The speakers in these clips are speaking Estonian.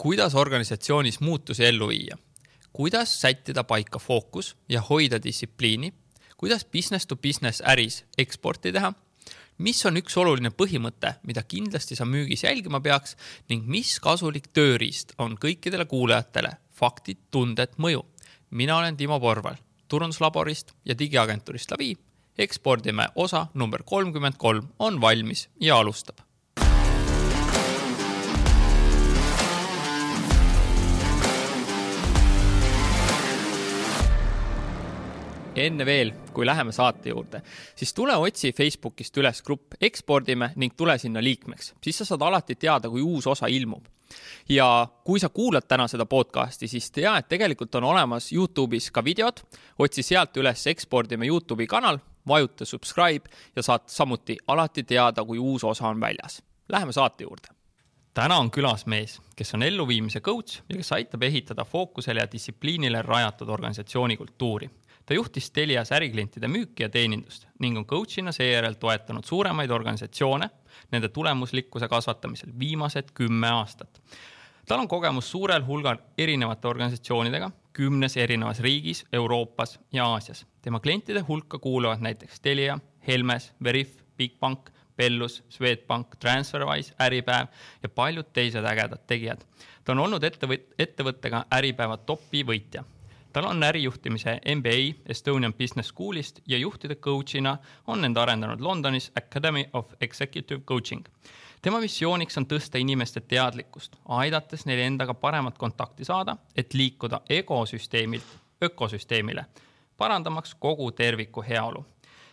kuidas organisatsioonis muutusi ellu viia, kuidas sättida paika fookus ja hoida distsipliini, kuidas business to business äris eksporti teha, mis on üks oluline põhimõte, mida kindlasti sa müügis jälgima peaks ning mis kasulik tööriist on kõikidele kuulajatele faktid, tunded, mõju. mina olen Timo Porval turunduslaborist ja digiagentuurist Lavi. ekspordime osa number kolmkümmend kolm on valmis ja alustab enne veel, kui läheme saate juurde, siis tule otsi Facebookist üles grupp Ekspordime ning tule sinna liikmeks, siis sa saad alati teada, kui uus osa ilmub. ja kui sa kuulad täna seda podcast'i, siis tea, et tegelikult on olemas Youtube'is ka videod, otsi sealt üles Ekspordime Youtube'i kanal, vajuta subscribe ja saad samuti alati teada, kui uus osa on väljas. Läheme saate juurde täna on külas mees, kes on elluviimise coach ja kes aitab ehitada fookusele ja distsipliinile rajatud organisatsiooni kultuuri ta juhtis Telias äriklientide müüki ja teenindust ning on coach'ina seejärel toetanud suuremaid organisatsioone nende tulemuslikkuse kasvatamisel viimased kümme aastat. tal on kogemus suurel hulgal erinevate organisatsioonidega kümnes erinevas riigis, Euroopas ja Aasias. tema klientide hulka kuuluvad näiteks Telia, Helmes, Veriff, Bigbank, Bellus, Swedbank, Transferwise, Äripäev ja paljud teised ägedad tegijad. ta on olnud ettevõt-, ettevõttega Äripäeva topi võitja tal on ärijuhtimise MBA Estonian Business Schoolist ja juhtide coach'ina on end arendanud Londonis Academy of Executive Coaching. tema missiooniks on tõsta inimeste teadlikkust, aidates neil endaga paremat kontakti saada, et liikuda egosüsteemilt ökosüsteemile, parandamaks kogu terviku heaolu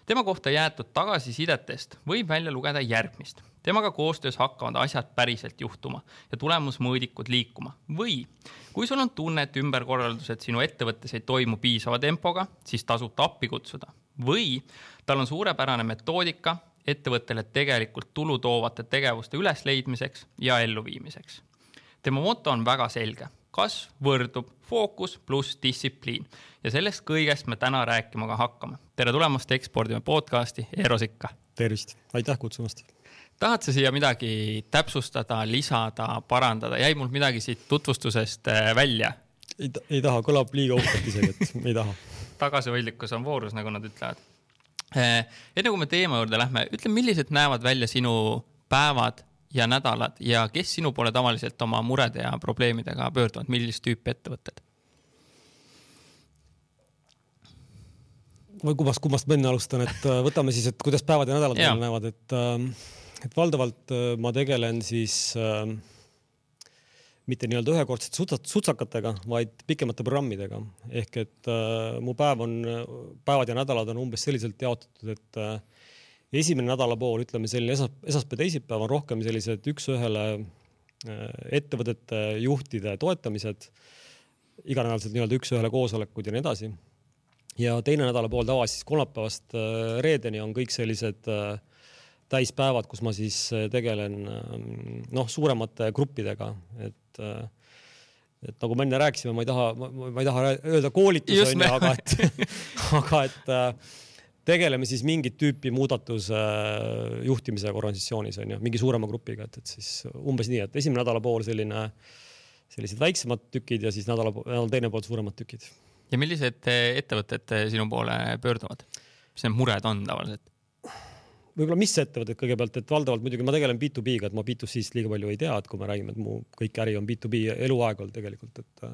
tema kohta jäetud tagasisidetest võib välja lugeda järgmist. Temaga koostöös hakkavad asjad päriselt juhtuma ja tulemusmõõdikud liikuma või kui sul on tunne, et ümberkorraldused sinu ettevõttes ei toimu piisava tempoga, siis tasub ta appi kutsuda või tal on suurepärane metoodika ettevõttele tegelikult tulu toovate tegevuste ülesleidmiseks ja elluviimiseks. tema moto on väga selge kasv võrdub fookus pluss distsipliin ja sellest kõigest me täna rääkima ka hakkame. tere tulemast Ekspordime podcasti, Eero Sikka. tervist, aitäh kutsumast. Tahad sa siia midagi täpsustada, lisada, parandada, jäi mul midagi siit tutvustusest äh, välja? ei, ei taha, kõlab liiga uhkelt isegi, et ei taha tagasihoidlikkus on voorus, nagu nad ütlevad. Äh, enne kui me teema juurde lähme, ütle, millised näevad välja sinu päevad ja nädalad ja kes sinu poole tavaliselt oma murede ja probleemidega pöörduvad, millist tüüpi ettevõtted? või kummast, kummast ma enne alustan, et äh, võtame siis, et kuidas päevad ja nädalad meil näevad, et, äh, et valdavalt äh, ma tegelen siis äh, mitte nii-öelda ühekordsete sutsat, sutsakatega, vaid pikemate programmidega. ehk et äh, mu päev on, päevad ja nädalad on umbes selliselt jaotatud, et äh, esimene nädalapool, ütleme selline esas, esmaspäev, teisipäev on rohkem sellised üks-ühele äh, ettevõtete juhtide toetamised, iganädalased nii-öelda üks-ühele koosolekud ja nii edasi. ja teine nädalapool tavaliselt siis kolmapäevast äh, reedeni on kõik sellised äh, täispäevad, kus ma siis tegelen noh, suuremate gruppidega, et et nagu me enne rääkisime, ma ei taha, ma ei taha öelda koolitus onju, aga et aga et tegeleme siis mingit tüüpi muudatuse äh, juhtimisega organisatsioonis on ju, mingi suurema grupiga, et, et siis umbes nii, et esimene nädalapool selline, sellised väiksemad tükid ja siis nädala, nädala teine pool suuremad tükid. ja millised äh, ettevõtted äh, sinu poole pöörduvad? mis need mured on tavaliselt? Võib-olla mis ettevõtted kõigepealt, et valdavalt muidugi ma tegelen B2B-ga, et ma B2C-st liiga palju ei tea, et kui me räägime, et mu kõik äri on B2B eluaeg olnud tegelikult, et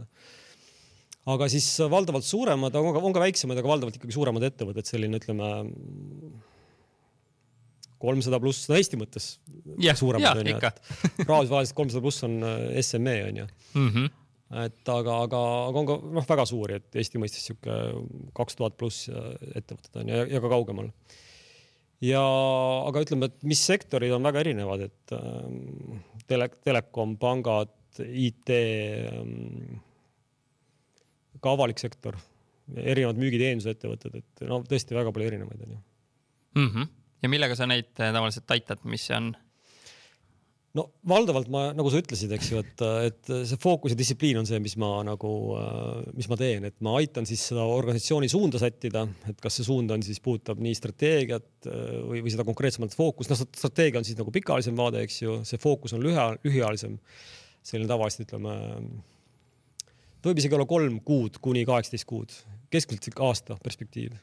aga siis valdavalt suuremad, on ka, on ka väiksemad, aga valdavalt ikkagi suuremad ettevõtted, selline ütleme kolmsada pluss, no Eesti mõttes yeah, suuremad onju, et rahvusvaheliselt kolmsada pluss on äh, SME onju mm. -hmm. et aga, aga, aga on ka noh, väga suuri, et Eesti mõistes sihuke kaks tuhat pluss äh, ettevõtted on ja, ja ka kaugemal. Ja aga ütleme, et mis sektorid on väga erinevad, et äh, tele, telekom, pangad, IT ähm, ka avalik sektor, erinevad müügiteenusettevõtted, et no tõesti väga palju erinevaid on ju mm. -hmm. ja millega sa neid äh, tavaliselt aitad, mis on? No valdavalt ma, nagu sa ütlesid, eks ju, et, et see fookus ja distsipliin on see, mis ma nagu, mis ma teen, et ma aitan siis seda organisatsiooni suunda sättida, et kas see suund on siis puudutab nii strateegiat äh, või, või seda konkreetsemalt fookust, noh strateegia on siis nagu pikaajalisem vaade, eks ju, see fookus on lühia, lühiajalisem selline tavaliselt ütleme, ta võib isegi olla kolm kuud kuni kaheksateist kuud, keskmiselt aasta perspektiiv.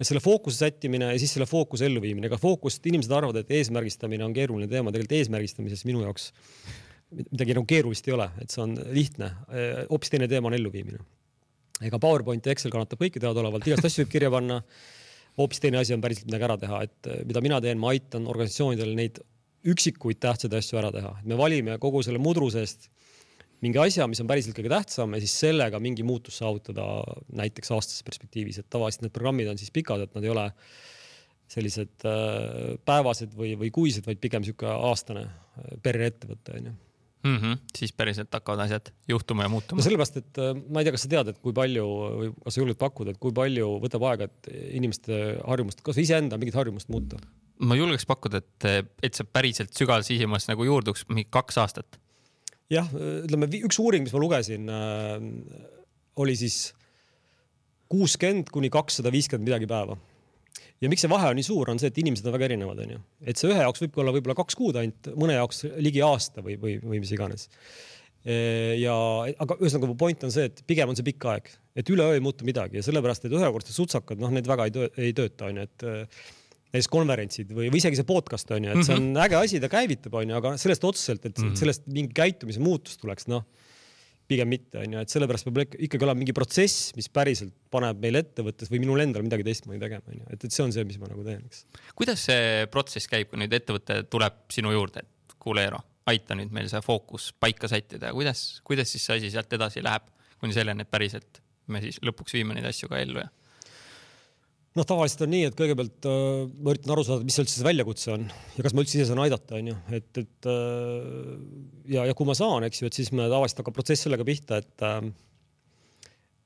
Et selle fookuse sättimine ja siis selle fookuse elluviimine, ega fookust, inimesed arvavad, et eesmärgistamine on keeruline teema, tegelikult eesmärgistamises minu jaoks midagi nagu keerulist ei ole, et see on lihtne. hoopis teine teema on elluviimine. ega PowerPoint ja Excel kannatab kõike teadaolevalt, igast asju võib kirja panna. hoopis teine asi on päriselt midagi ära teha, et mida mina teen, ma aitan organisatsioonidel neid üksikuid tähtsaid asju ära teha, et me valime kogu selle mudru seest mingi asja, mis on päriselt kõige tähtsam ja siis sellega mingi muutus saavutada näiteks aastases perspektiivis, et tavaliselt need programmid on siis pikad, et nad ei ole sellised äh, päevased või, või kuised, vaid pigem niisugune aastane äh, per ettevõte onju mm. -hmm. siis päriselt hakkavad asjad juhtuma ja muutuma. no sellepärast, et äh, ma ei tea, kas sa tead, et kui palju või kas sa julged pakkuda, et kui palju võtab aega, et inimeste harjumust, kas iseenda mingit harjumust muuta? ma julgeks pakkuda, et, et see päriselt sügavas sisimas nagu juurduks mingi kaks aastat jah, ütleme üks uuring, mis ma lugesin äh,, oli siis kuuskümmend kuni kakssada viiskümmend midagi päeva. ja miks see vahe on nii suur, on see, et inimesed on väga erinevad, onju. et see ühe jaoks võib olla võib-olla kaks kuud ainult, mõne jaoks ligi aasta või, või, või mis iganes. ja aga ühesõnaga mu point on see, et pigem on see pikk aeg, et üleöö ei muutu midagi ja sellepärast, et ühekordsed sutsakad, noh, need väga ei, töö, ei tööta, onju, et näiteks konverentsid või, või isegi see podcast on ju, et see on mm -hmm. äge asi, ta käivitab, on ju, aga sellest otseselt, et mm -hmm. sellest mingi käitumise muutus tuleks, noh pigem mitte, on ju, et sellepärast peab ikkagi olema mingi protsess, mis päriselt paneb meil ettevõttes või minul endal midagi teistmoodi tegema, on ju, et, et see on see, mis ma nagu teen, eks. kuidas see protsess käib, kui nüüd ettevõte tuleb sinu juurde, et kuule, Eero, aita nüüd meil see fookus paika sättida ja kuidas, kuidas siis see asi sealt edasi läheb kuni selleni, et päriselt me siis lõpuks viime neid asju ka ellu ja noh, tavaliselt on nii, et kõigepealt äh, ma üritan aru saada, mis üldse see väljakutse on ja kas ma üldse ise saan aidata, onju, et, et äh, ja, ja kui ma saan, eks ju, et siis me tavaliselt hakkab protsess sellega pihta, et äh,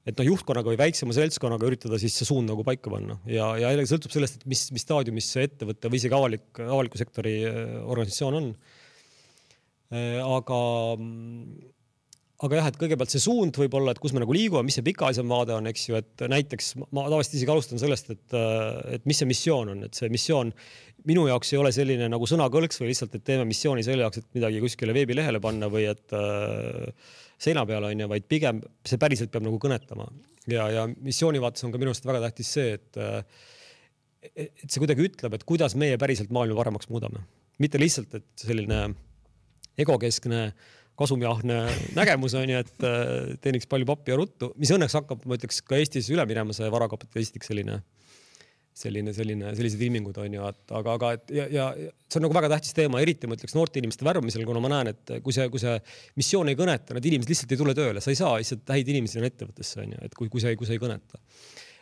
et noh, juhtkonnaga või väiksema seltskonnaga üritada siis see suund nagu paika panna ja, ja jällegi sõltub sellest, et mis, mis staadiumis see ettevõte või isegi avalik, avaliku sektori äh, organisatsioon on. Äh, aga aga jah, et kõigepealt see suund võib olla, et kus me nagu liigume, mis see pikaajalisem vaade on, eks ju, et näiteks ma tavaliselt isegi alustan sellest, et, et mis see missioon on, et see missioon minu jaoks ei ole selline nagu sõnakõlks või lihtsalt, et teeme missiooni selle jaoks, et midagi kuskile veebilehele panna või et äh, seina peale on ju, vaid pigem see päriselt peab nagu kõnetama. Ja, ja missiooni vaates on ka minu arust väga tähtis see, et äh, et see kuidagi ütleb, et kuidas meie päriselt maailma paremaks muudame, mitte lihtsalt, et selline egokeskne äh, kasumiahne nägemus on ju, et äh, teeniks palju pappi ja ruttu, mis õnneks hakkab, ma ütleks ka Eestis üle minema, see varakapitalistiks selline, selline, selline, sellised ilmingud on ju, et aga, aga et ja, ja see on nagu väga tähtis teema, eriti ma ütleks noorte inimeste värbamisel, kuna ma näen, et kui see, kui see missioon ei kõneta, need inimesed lihtsalt ei tule tööle, sa ei saa lihtsalt häid inimesi sinna ettevõttesse on ju, et kui, kui see, kui see ei kõneta.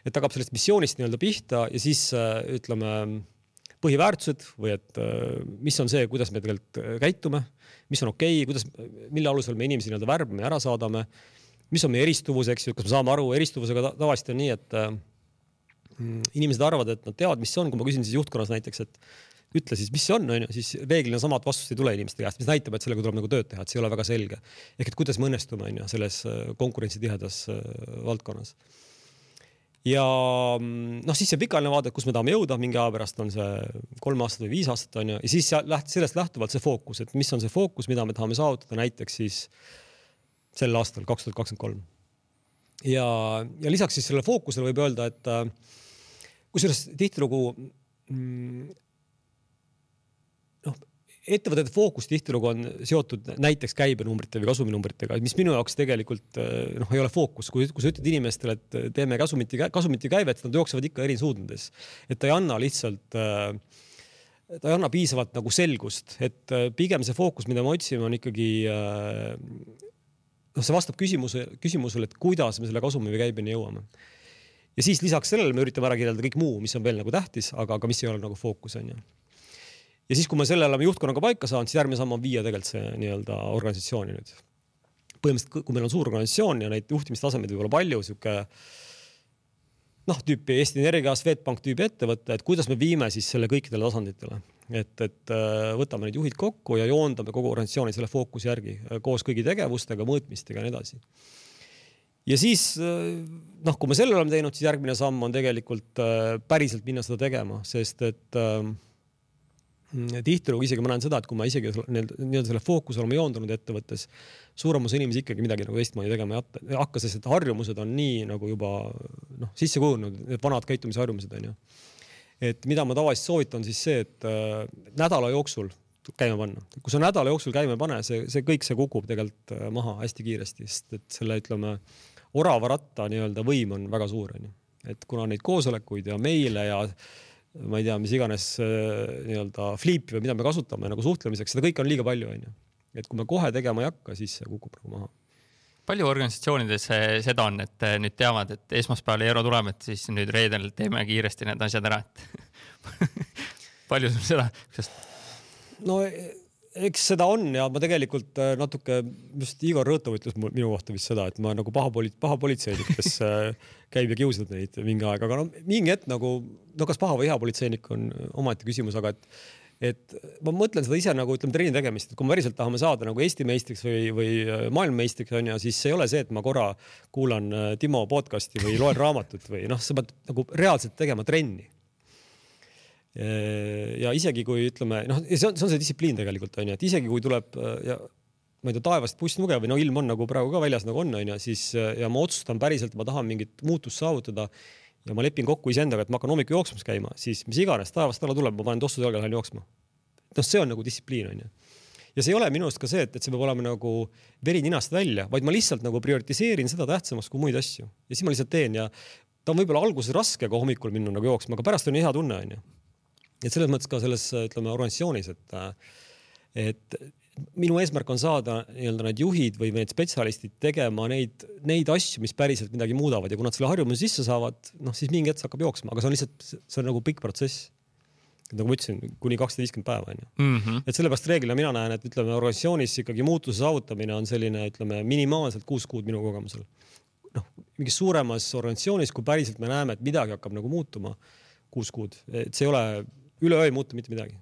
et hakkab sellest missioonist nii-öelda pihta ja siis äh, ütleme põhiväärtused või et äh, mis on see, kuidas me tegelikult äh, käitume, mis on okei okay,, kuidas, mille alusel me inimesi nii-öelda värbame ja ära saadame. mis on meie eristuvus, eks ju, kas me saame aru, eristuvusega tavaliselt on nii, et äh, inimesed arvavad, et nad teavad, mis see on, kui ma küsin siis juhtkonnas näiteks, et ütle siis, mis see on, onju, siis reeglina samad vastust ei tule inimeste käest, mis näitab, et sellega tuleb nagu tööd teha, et see ei ole väga selge. ehk et kuidas me õnnestume, onju, selles konkurentsitihedas valdkonnas ja mm, noh, siis see pikaajaline vaade, kus me tahame jõuda mingi aja pärast, on see kolm aastat või viis aastat on ju, ja siis läht-, sellest lähtuvalt see fookus, et mis on see fookus, mida me tahame saavutada näiteks siis sel aastal, kaks tuhat kakskümmend kolm. ja, ja lisaks siis sellele fookusele võib öelda, et äh, kusjuures tihtilugu mm, ettevõtete fookus tihtilugu on seotud näiteks käibenumbrite või kasuminumbritega, mis minu jaoks tegelikult eh, noh, ei ole fookus, kui, kui sa ütled inimestele, et teeme kasumit ja kasumit ja käivet, nad jooksevad ikka eri suundades. et ta ei anna lihtsalt äh, ta ei anna piisavalt nagu selgust, et eh, pigem see fookus, mida me otsime, on ikkagi noh, see vastab küsimuse, küsimusele, et kuidas me selle kasumi või käibeni jõuame. ja siis lisaks sellele me üritame ära kirjeldada kõik muu, mis on veel nagu tähtis, aga, aga mis ei ole nagu fookus on ju ja siis, kui me selle oleme juhtkonnaga paika saanud, siis järgmine samm on viia tegelikult see nii-öelda organisatsiooni nüüd. põhimõtteliselt, kui meil on suur organisatsioon ja neid juhtimistasemeid võib olla palju, sihuke noh, tüüpi Eesti Energia, Swedbank tüüpi ettevõte, et kuidas me viime siis selle kõikidele tasanditele, et, et äh, võtame need juhid kokku ja joondame kogu organisatsiooni selle fookuse järgi äh, koos kõigi tegevustega, mõõtmistega ja nii edasi. ja siis äh, noh, kui me selle oleme teinud, siis järgmine samm on tegelikult päriselt minna seda tegema, sest et äh, tihtilugu isegi ma näen seda, et kui ma isegi nii-öelda selle fookuse olema joondunud ettevõttes, suurem osa inimesi ikkagi midagi nagu teistmoodi tegema ei hakka, sest et harjumused on nii nagu juba noh, sisse kujunenud, need vanad käitumisharjumused onju. et mida ma tavaliselt soovitan, siis see, et äh, nädala jooksul käima panna. kui sa nädala jooksul käima ei pane, see, see kõik, see kukub tegelikult äh, maha hästi kiiresti, sest et selle, ütleme, orava ratta nii-öelda võim on väga suur, onju. et kuna neid koosolekuid ja meile ja ma ei tea, mis iganes äh, nii-öelda fliipi või mida me kasutame nagu suhtlemiseks, seda kõike on liiga palju, onju. et kui me kohe tegema ei hakka, siis see kukub nagu maha. palju organisatsioonides seda on, et äh, nüüd teavad, et esmaspäeval euro tuleb, et siis nüüd reedel teeme kiiresti need asjad ära, et palju sul seda, kas? no eks seda on ja ma tegelikult äh, natuke, just Igor Rõõtov ütles minu kohta vist seda, et ma nagu paha poli-, paha politseinik, kes äh, käib ja kiusab neid mingi aeg, aga no mingi hetk nagu, no kas paha või hea politseinik on omaette küsimus, aga et et ma mõtlen seda ise nagu ütleme trenni tegemist, et kui me päriselt tahame saada nagu Eesti meistriks või, või äh, maailmameistriks onju, siis ei ole see, et ma korra kuulan Timo podcast'i või loen raamatut või noh, sa pead nagu reaalselt tegema trenni ja isegi kui ütleme, noh, see on, see on see distsipliin tegelikult onju, et isegi kui tuleb ja ma ei tea, taevast pussnuge või no ilm on nagu praegu ka väljas nagu on onju, siis ja ma otsustan päriselt, ma tahan mingit muutust saavutada ja ma lepin kokku iseendaga, et ma hakkan hommikul jooksmas käima, siis mis iganes taevast alla tuleb, ma panen tossu jalga, lähen jooksma. noh, see on nagu distsipliin onju. ja see ei ole minu arust ka see, et, et see peab olema nagu veri ninast välja, vaid ma lihtsalt nagu prioritiseerin seda tähtsamaks kui muid asju ja siis ma lihtsalt teen ja ta on võib-olla alguses raske ka hommikul minna nagu jooksma, aga pärast on hea tunne onju et selles mõttes ka selles, ütleme organisatsioonis, et, et minu eesmärk on saada nii-öelda need juhid või need spetsialistid tegema neid, neid asju, mis päriselt midagi muudavad. Ja kui nad selle harjumuse sisse saavad, noh, siis mingi hetk see hakkab jooksma, aga see on lihtsalt, see on nagu pikk protsess. nagu ma ütlesin, kuni kakssada viiskümmend päeva onju mm -hmm.. et sellepärast reeglina mina näen, et ütleme organisatsioonis ikkagi muutuse saavutamine on selline, ütleme minimaalselt kuus kuud minu kogemusel. noh, mingis suuremas organisatsioonis, kui päriselt me näeme, et midagi hakkab nagu muutuma, kuus kuud, et see ei ole üleöö ei muutu mitte midagi.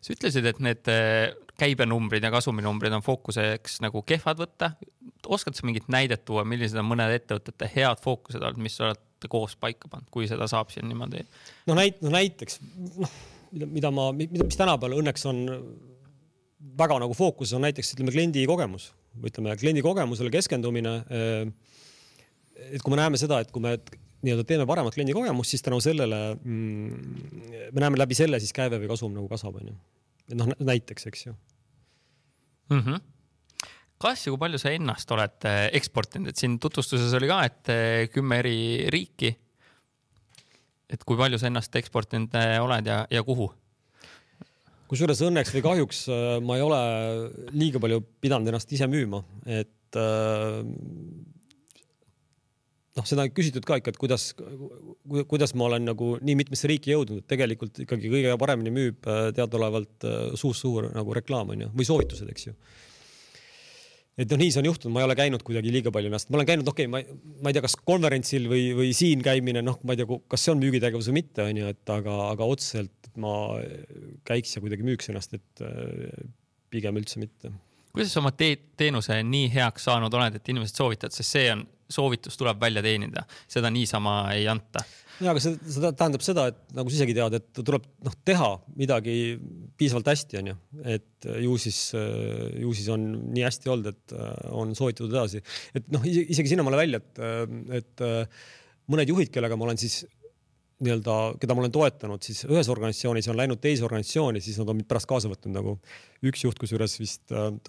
sa ütlesid, et need äh, käibenumbrid ja kasuminumbrid on fookuseks nagu kehvad võtta. oskad sa mingit näidet tuua, millised on mõnede ettevõtete head fookused olnud, mis olete koos paika pannud, kui seda saab siin niimoodi? no näit-, no näiteks noh, mida ma, mida, mis tänapäeval õnneks on väga nagu fookuses on näiteks ütleme kliendi kogemus, ütleme kliendi kogemusele keskendumine. Äh, et kui me näeme seda, et kui me nii-öelda teeme paremat kliendi kogemust, siis tänu sellele mm, me näeme läbi selle siis käive või kasum nagu kasvab, onju. et noh, näiteks, eks ju mm. -hmm kas ja kui palju sa ennast oled äh, eksportinud, et siin tutvustuses oli ka, et äh, kümme eri riiki. et kui palju sa ennast eksportinud äh, oled ja, ja kuhu? kusjuures õnneks või kahjuks ma ei ole liiga palju pidanud ennast ise müüma, et äh, noh, seda on küsitud ka ikka, et kuidas, kuidas ma olen nagu nii mitmesse riiki jõudnud, et tegelikult ikkagi kõige paremini müüb äh, teadaolevalt äh, suust suhu nagu reklaam on ju, või soovitused, eks ju. et noh, nii see on juhtunud, ma ei ole käinud kuidagi liiga palju ennast, ma olen käinud, okei okay,, ma, ma ei tea, kas konverentsil või, või siin käimine, noh, ma ei tea, kas see on müügitegevus või mitte, on ju, et aga, aga otseselt ma käiks ja kuidagi müüks ennast, et äh, pigem üldse mitte kuidas sa oma te teenuse nii heaks saanud oled, et inimesed soovitavad, sest see on soovitus tuleb välja teenida, seda niisama ei anta. ja, aga see, see tähendab seda, et nagu sa isegi tead, et tuleb noh, teha midagi piisavalt hästi, onju, et ju siis, ju siis on nii hästi olnud, et on soovitatud edasi, et noh, isegi sinnamaale välja, et, et mõned juhid, kellega ma olen siis nii-öelda, keda ma olen toetanud, siis ühes organisatsioonis on läinud teise organisatsiooni, siis nad on mind pärast kaasa võtnud nagu üks juht, kusjuures vist,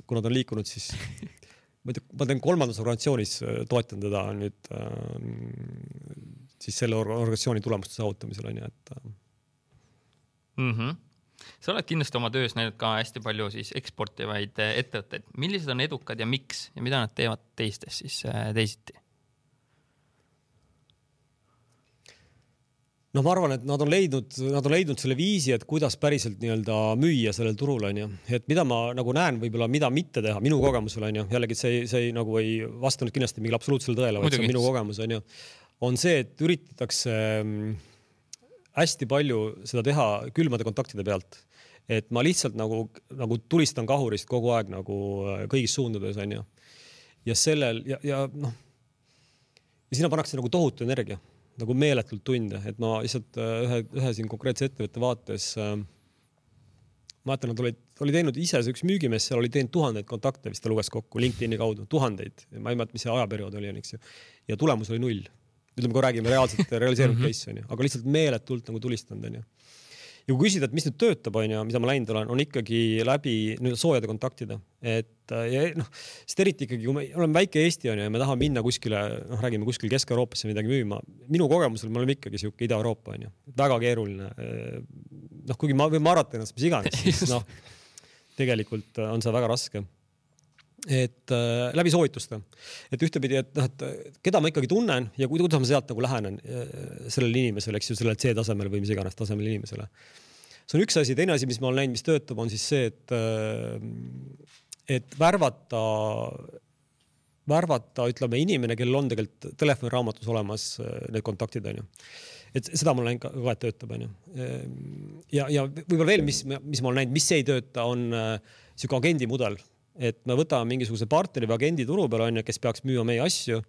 kuna ta on liikunud, siis ma ei tea, ma teen kolmandas organisatsioonis, äh, toetan teda nüüd äh, siis selle organisatsiooni tulemuste saavutamisel onju, et äh.. Mm -hmm. sa oled kindlasti oma töös näinud ka hästi palju siis eksportivaid äh, ettevõtteid, millised on edukad ja miks ja mida nad teevad teistes siis teisiti? Noh, ma arvan, et nad on leidnud, nad on leidnud selle viisi, et kuidas päriselt nii-öelda müüa sellel turul onju, et mida ma nagu näen, võib-olla mida mitte teha minu kogemusel onju, jällegi see, see nagu ei vasta nüüd kindlasti mingile absoluutsele tõele, vaid see on minu kogemus onju, on see, et üritatakse mm, hästi palju seda teha külmade kontaktide pealt. et ma lihtsalt nagu, nagu tulistan kahurist kogu aeg nagu äh, kõigis suundades onju. ja sellel ja, ja noh, ja sinna pannakse nagu tohutu energia nagu meeletult tunde, et ma lihtsalt äh, ühe, ühe siin konkreetse ettevõtte vaates äh, mäletan, nad olid, oli teinud ise, see üks müügimees seal oli teinud tuhandeid kontakte vist ta luges kokku LinkedIni kaudu, tuhandeid, ma ei mäleta, mis see ajaperiood oli, eks ju. ja tulemus oli null. ütleme, kui räägime reaalselt realiseerunud mhm. case onju, aga lihtsalt meeletult nagu tulistanud onju ja kui küsida, et mis nüüd töötab, onju, mida ma läinud olen, on ikkagi läbi nii-öelda soojade kontaktide, et ja noh, sest eriti ikkagi, kui me oleme väike Eesti onju ja me tahame minna kuskile, noh, räägime kuskil Kesk-Euroopasse midagi müüma. minu kogemusel me oleme ikkagi sihuke Ida-Euroopa onju, väga keeruline. noh, kuigi ma võin marata ennast mis iganes, siis noh, tegelikult on see väga raske et äh, läbi soovituste, et ühtepidi, et noh, et keda ma ikkagi tunnen ja kuidas ma sealt nagu lähenen äh, sellele inimesele, eks ju, sellele C-tasemele või mis iganes tasemel inimesele. see on üks asi, teine asi, mis ma olen näinud, mis töötab, on siis see, et äh, et värvata, värvata, ütleme, inimene, kellel on tegelikult telefoniraamatus olemas äh, need kontaktid, onju et seda ma olen ka, ka, et töötab, onju. ja, ja võib-olla veel, mis, mis ma olen näinud, mis ei tööta, on äh, sihuke agendi mudel et me võtame mingisuguse partneri või agendi turu peal onju, kes peaks müüma meie asju.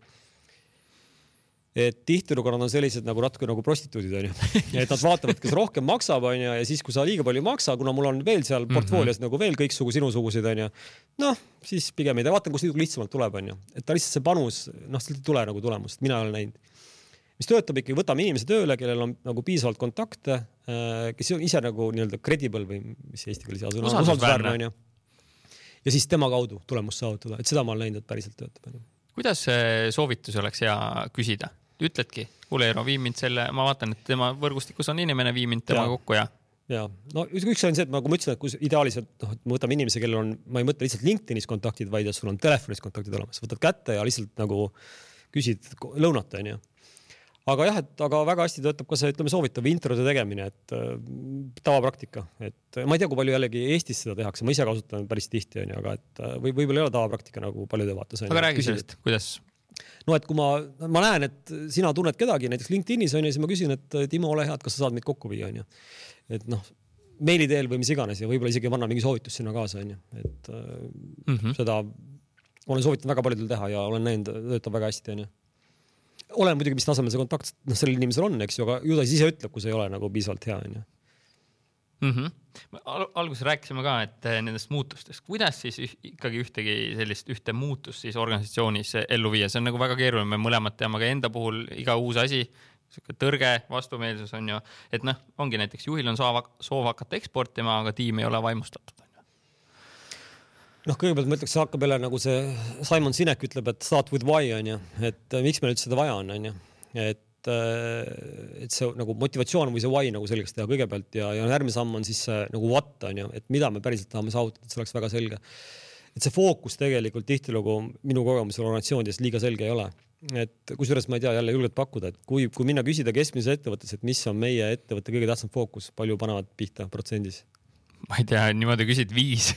et tihtilugu nad on sellised nagu natuke nagu prostituudid onju, et nad vaatavad, kes rohkem maksab onju ja siis, kui sa liiga palju ei maksa, kuna mul on veel seal mhm. portfoolios mm -hmm. nagu veel kõiksugu sinusuguseid onju. noh, siis pigem ei tea, vaatan, kust lihtsamalt tuleb onju, et ta lihtsalt see panus, noh, sealt ei tule nagu tulemust, mina ei ole näinud mis töötab ikkagi, võtame inimese tööle, kellel on nagu piisavalt kontakte, äh, kes on ise nagu nii-öelda credible või mis eesti keeles hea sõna on, usaldusväärne onju ja siis tema kaudu tulemust saavutada, et seda ma olen näinud, et päriselt töötab. kuidas soovitusi oleks hea küsida? ütledki, kuule Eero, vii mind selle, ma vaatan, et tema võrgustikus on inimene, vii mind temaga kokku ja ja no üks on see, et nagu ma ütlesin, et kui ideaalis, et noh, et me võtame inimese, kellel on, ma ei mõtle lihtsalt LinkedInis kontaktid, vaid sul on telefonis kontaktid olemas, võtad kätte ja lihtsalt nagu küsid lõunat, onju aga jah, et aga väga hästi töötab ka see, ütleme, soovitav introde tegemine, et äh, tavapraktika, et ma ei tea, kui palju jällegi Eestis seda tehakse, ma ise kasutan päris tihti onju, aga et äh, või võib-olla ei ole tavapraktika nagu paljude vaates. aga räägi sellest, kuidas? no et kui ma, ma näen, et sina tunned kedagi näiteks LinkedInis onju, siis ma küsin, et Timo, ole hea, et kas sa saad meid kokku viia onju. et noh, meili teel või mis iganes ja võib-olla isegi anna mingi soovitus sinna kaasa onju, et mm -hmm. seda olen soovitanud väga paljudel teha ja olen näinud, töötab väga hästi onju olen muidugi, mis tasemel see kontakt noh, sellel inimesel on, eks ju, aga ju ta siis ise ütleb, kui see ei ole nagu piisavalt hea, onju mm -hmm. Al. alguses rääkisime ka, et eh, nendest muutustest, kuidas siis ikkagi ühtegi sellist ühte muutust siis organisatsioonis ellu viia, see on nagu väga keeruline, me mõlemad teame ka enda puhul iga uus asi, sihuke tõrge, vastumeelsus on ju, et noh, ongi näiteks juhil on soov, soov hakata eksportima, aga tiim ei ole vaimustatud noh, kõigepealt ma ütleks, see hakkab jälle nagu see Simon Sinek ütleb, et start with why on ju, et äh, miks meil üldse seda vaja on, on ju, et äh, et see nagu motivatsioon või see why nagu selgeks teha kõigepealt ja, ja järgmine samm on siis see nagu what on ju, et mida me päriselt tahame saavutada, et see oleks väga selge. et see fookus tegelikult tihtilugu minu kogemusel organisatsioonides liiga selge ei ole. et kusjuures ma ei tea, jälle julgelt pakkuda, et kui, kui minna küsida keskmises ettevõttes, et mis on meie ettevõtte kõige tähtsam fookus, palju panevad pihta protsendis? ma ei tea, niimoodi küsid viis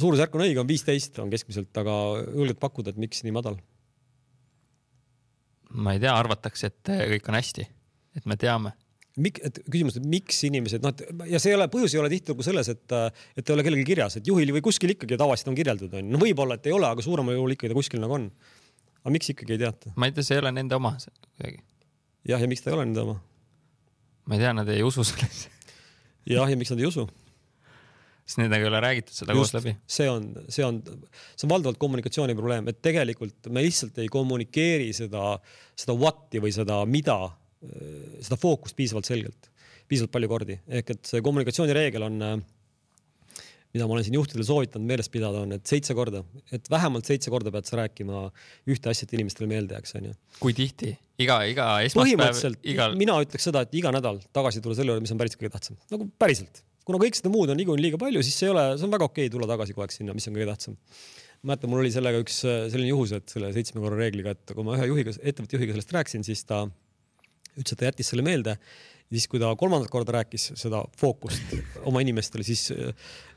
suurusjärk on õige, on viisteist on keskmiselt, aga julged pakkuda, et miks nii madal? ma ei tea, arvatakse, et kõik on hästi, et me teame. Mik-, et küsimus, et miks inimesed, noh, et ja see ei ole, põhjus ei ole tihtilugu selles, et, et ei ole kellelgi kirjas, et juhil või kuskil ikkagi tavaliselt on kirjeldatud, onju. no võib-olla, et ei ole, aga suuremal juhul ikkagi ta kuskil nagu on. aga miks ikkagi ei teata? ma ei tea, see ei ole nende oma kuidagi. jah, ja miks ta ei ole nende oma? ma ei tea, nad ei usu sellesse jah, ja miks nad ei usu? Sest nendega ei ole räägitud seda Just, koos läbi. see on, see on, see on valdavalt kommunikatsiooni probleem, et tegelikult me lihtsalt ei kommunikeeri seda, seda what'i või seda mida, seda fookust piisavalt selgelt, piisavalt palju kordi, ehk et see kommunikatsioonireegel on mida ma olen siin juhtidele soovitanud meeles pidada, on, et seitse korda, et vähemalt seitse korda pead sa rääkima ühte asja, et inimestele meelde jääks, onju. kui tihti? iga, iga esmaspäev? põhimõtteliselt igal... mina ütleks seda, et iga nädal tagasi tulla selle juurde, mis on päris kõige tähtsam, nagu päriselt kuna kõik seda muud on niikuinii liiga palju, siis ei ole, see on väga okei okay tulla tagasi kogu aeg sinna, mis on kõige tähtsam. mäletan, mul oli sellega üks äh, selline juhus, et selle seitsme korra reegliga, et kui ma ühe juhiga, ettevõtte juhiga sellest rääkisin, siis ta ütles, et ta jättis selle meelde. siis, kui ta kolmandat korda rääkis seda fookust oma inimestele, siis äh,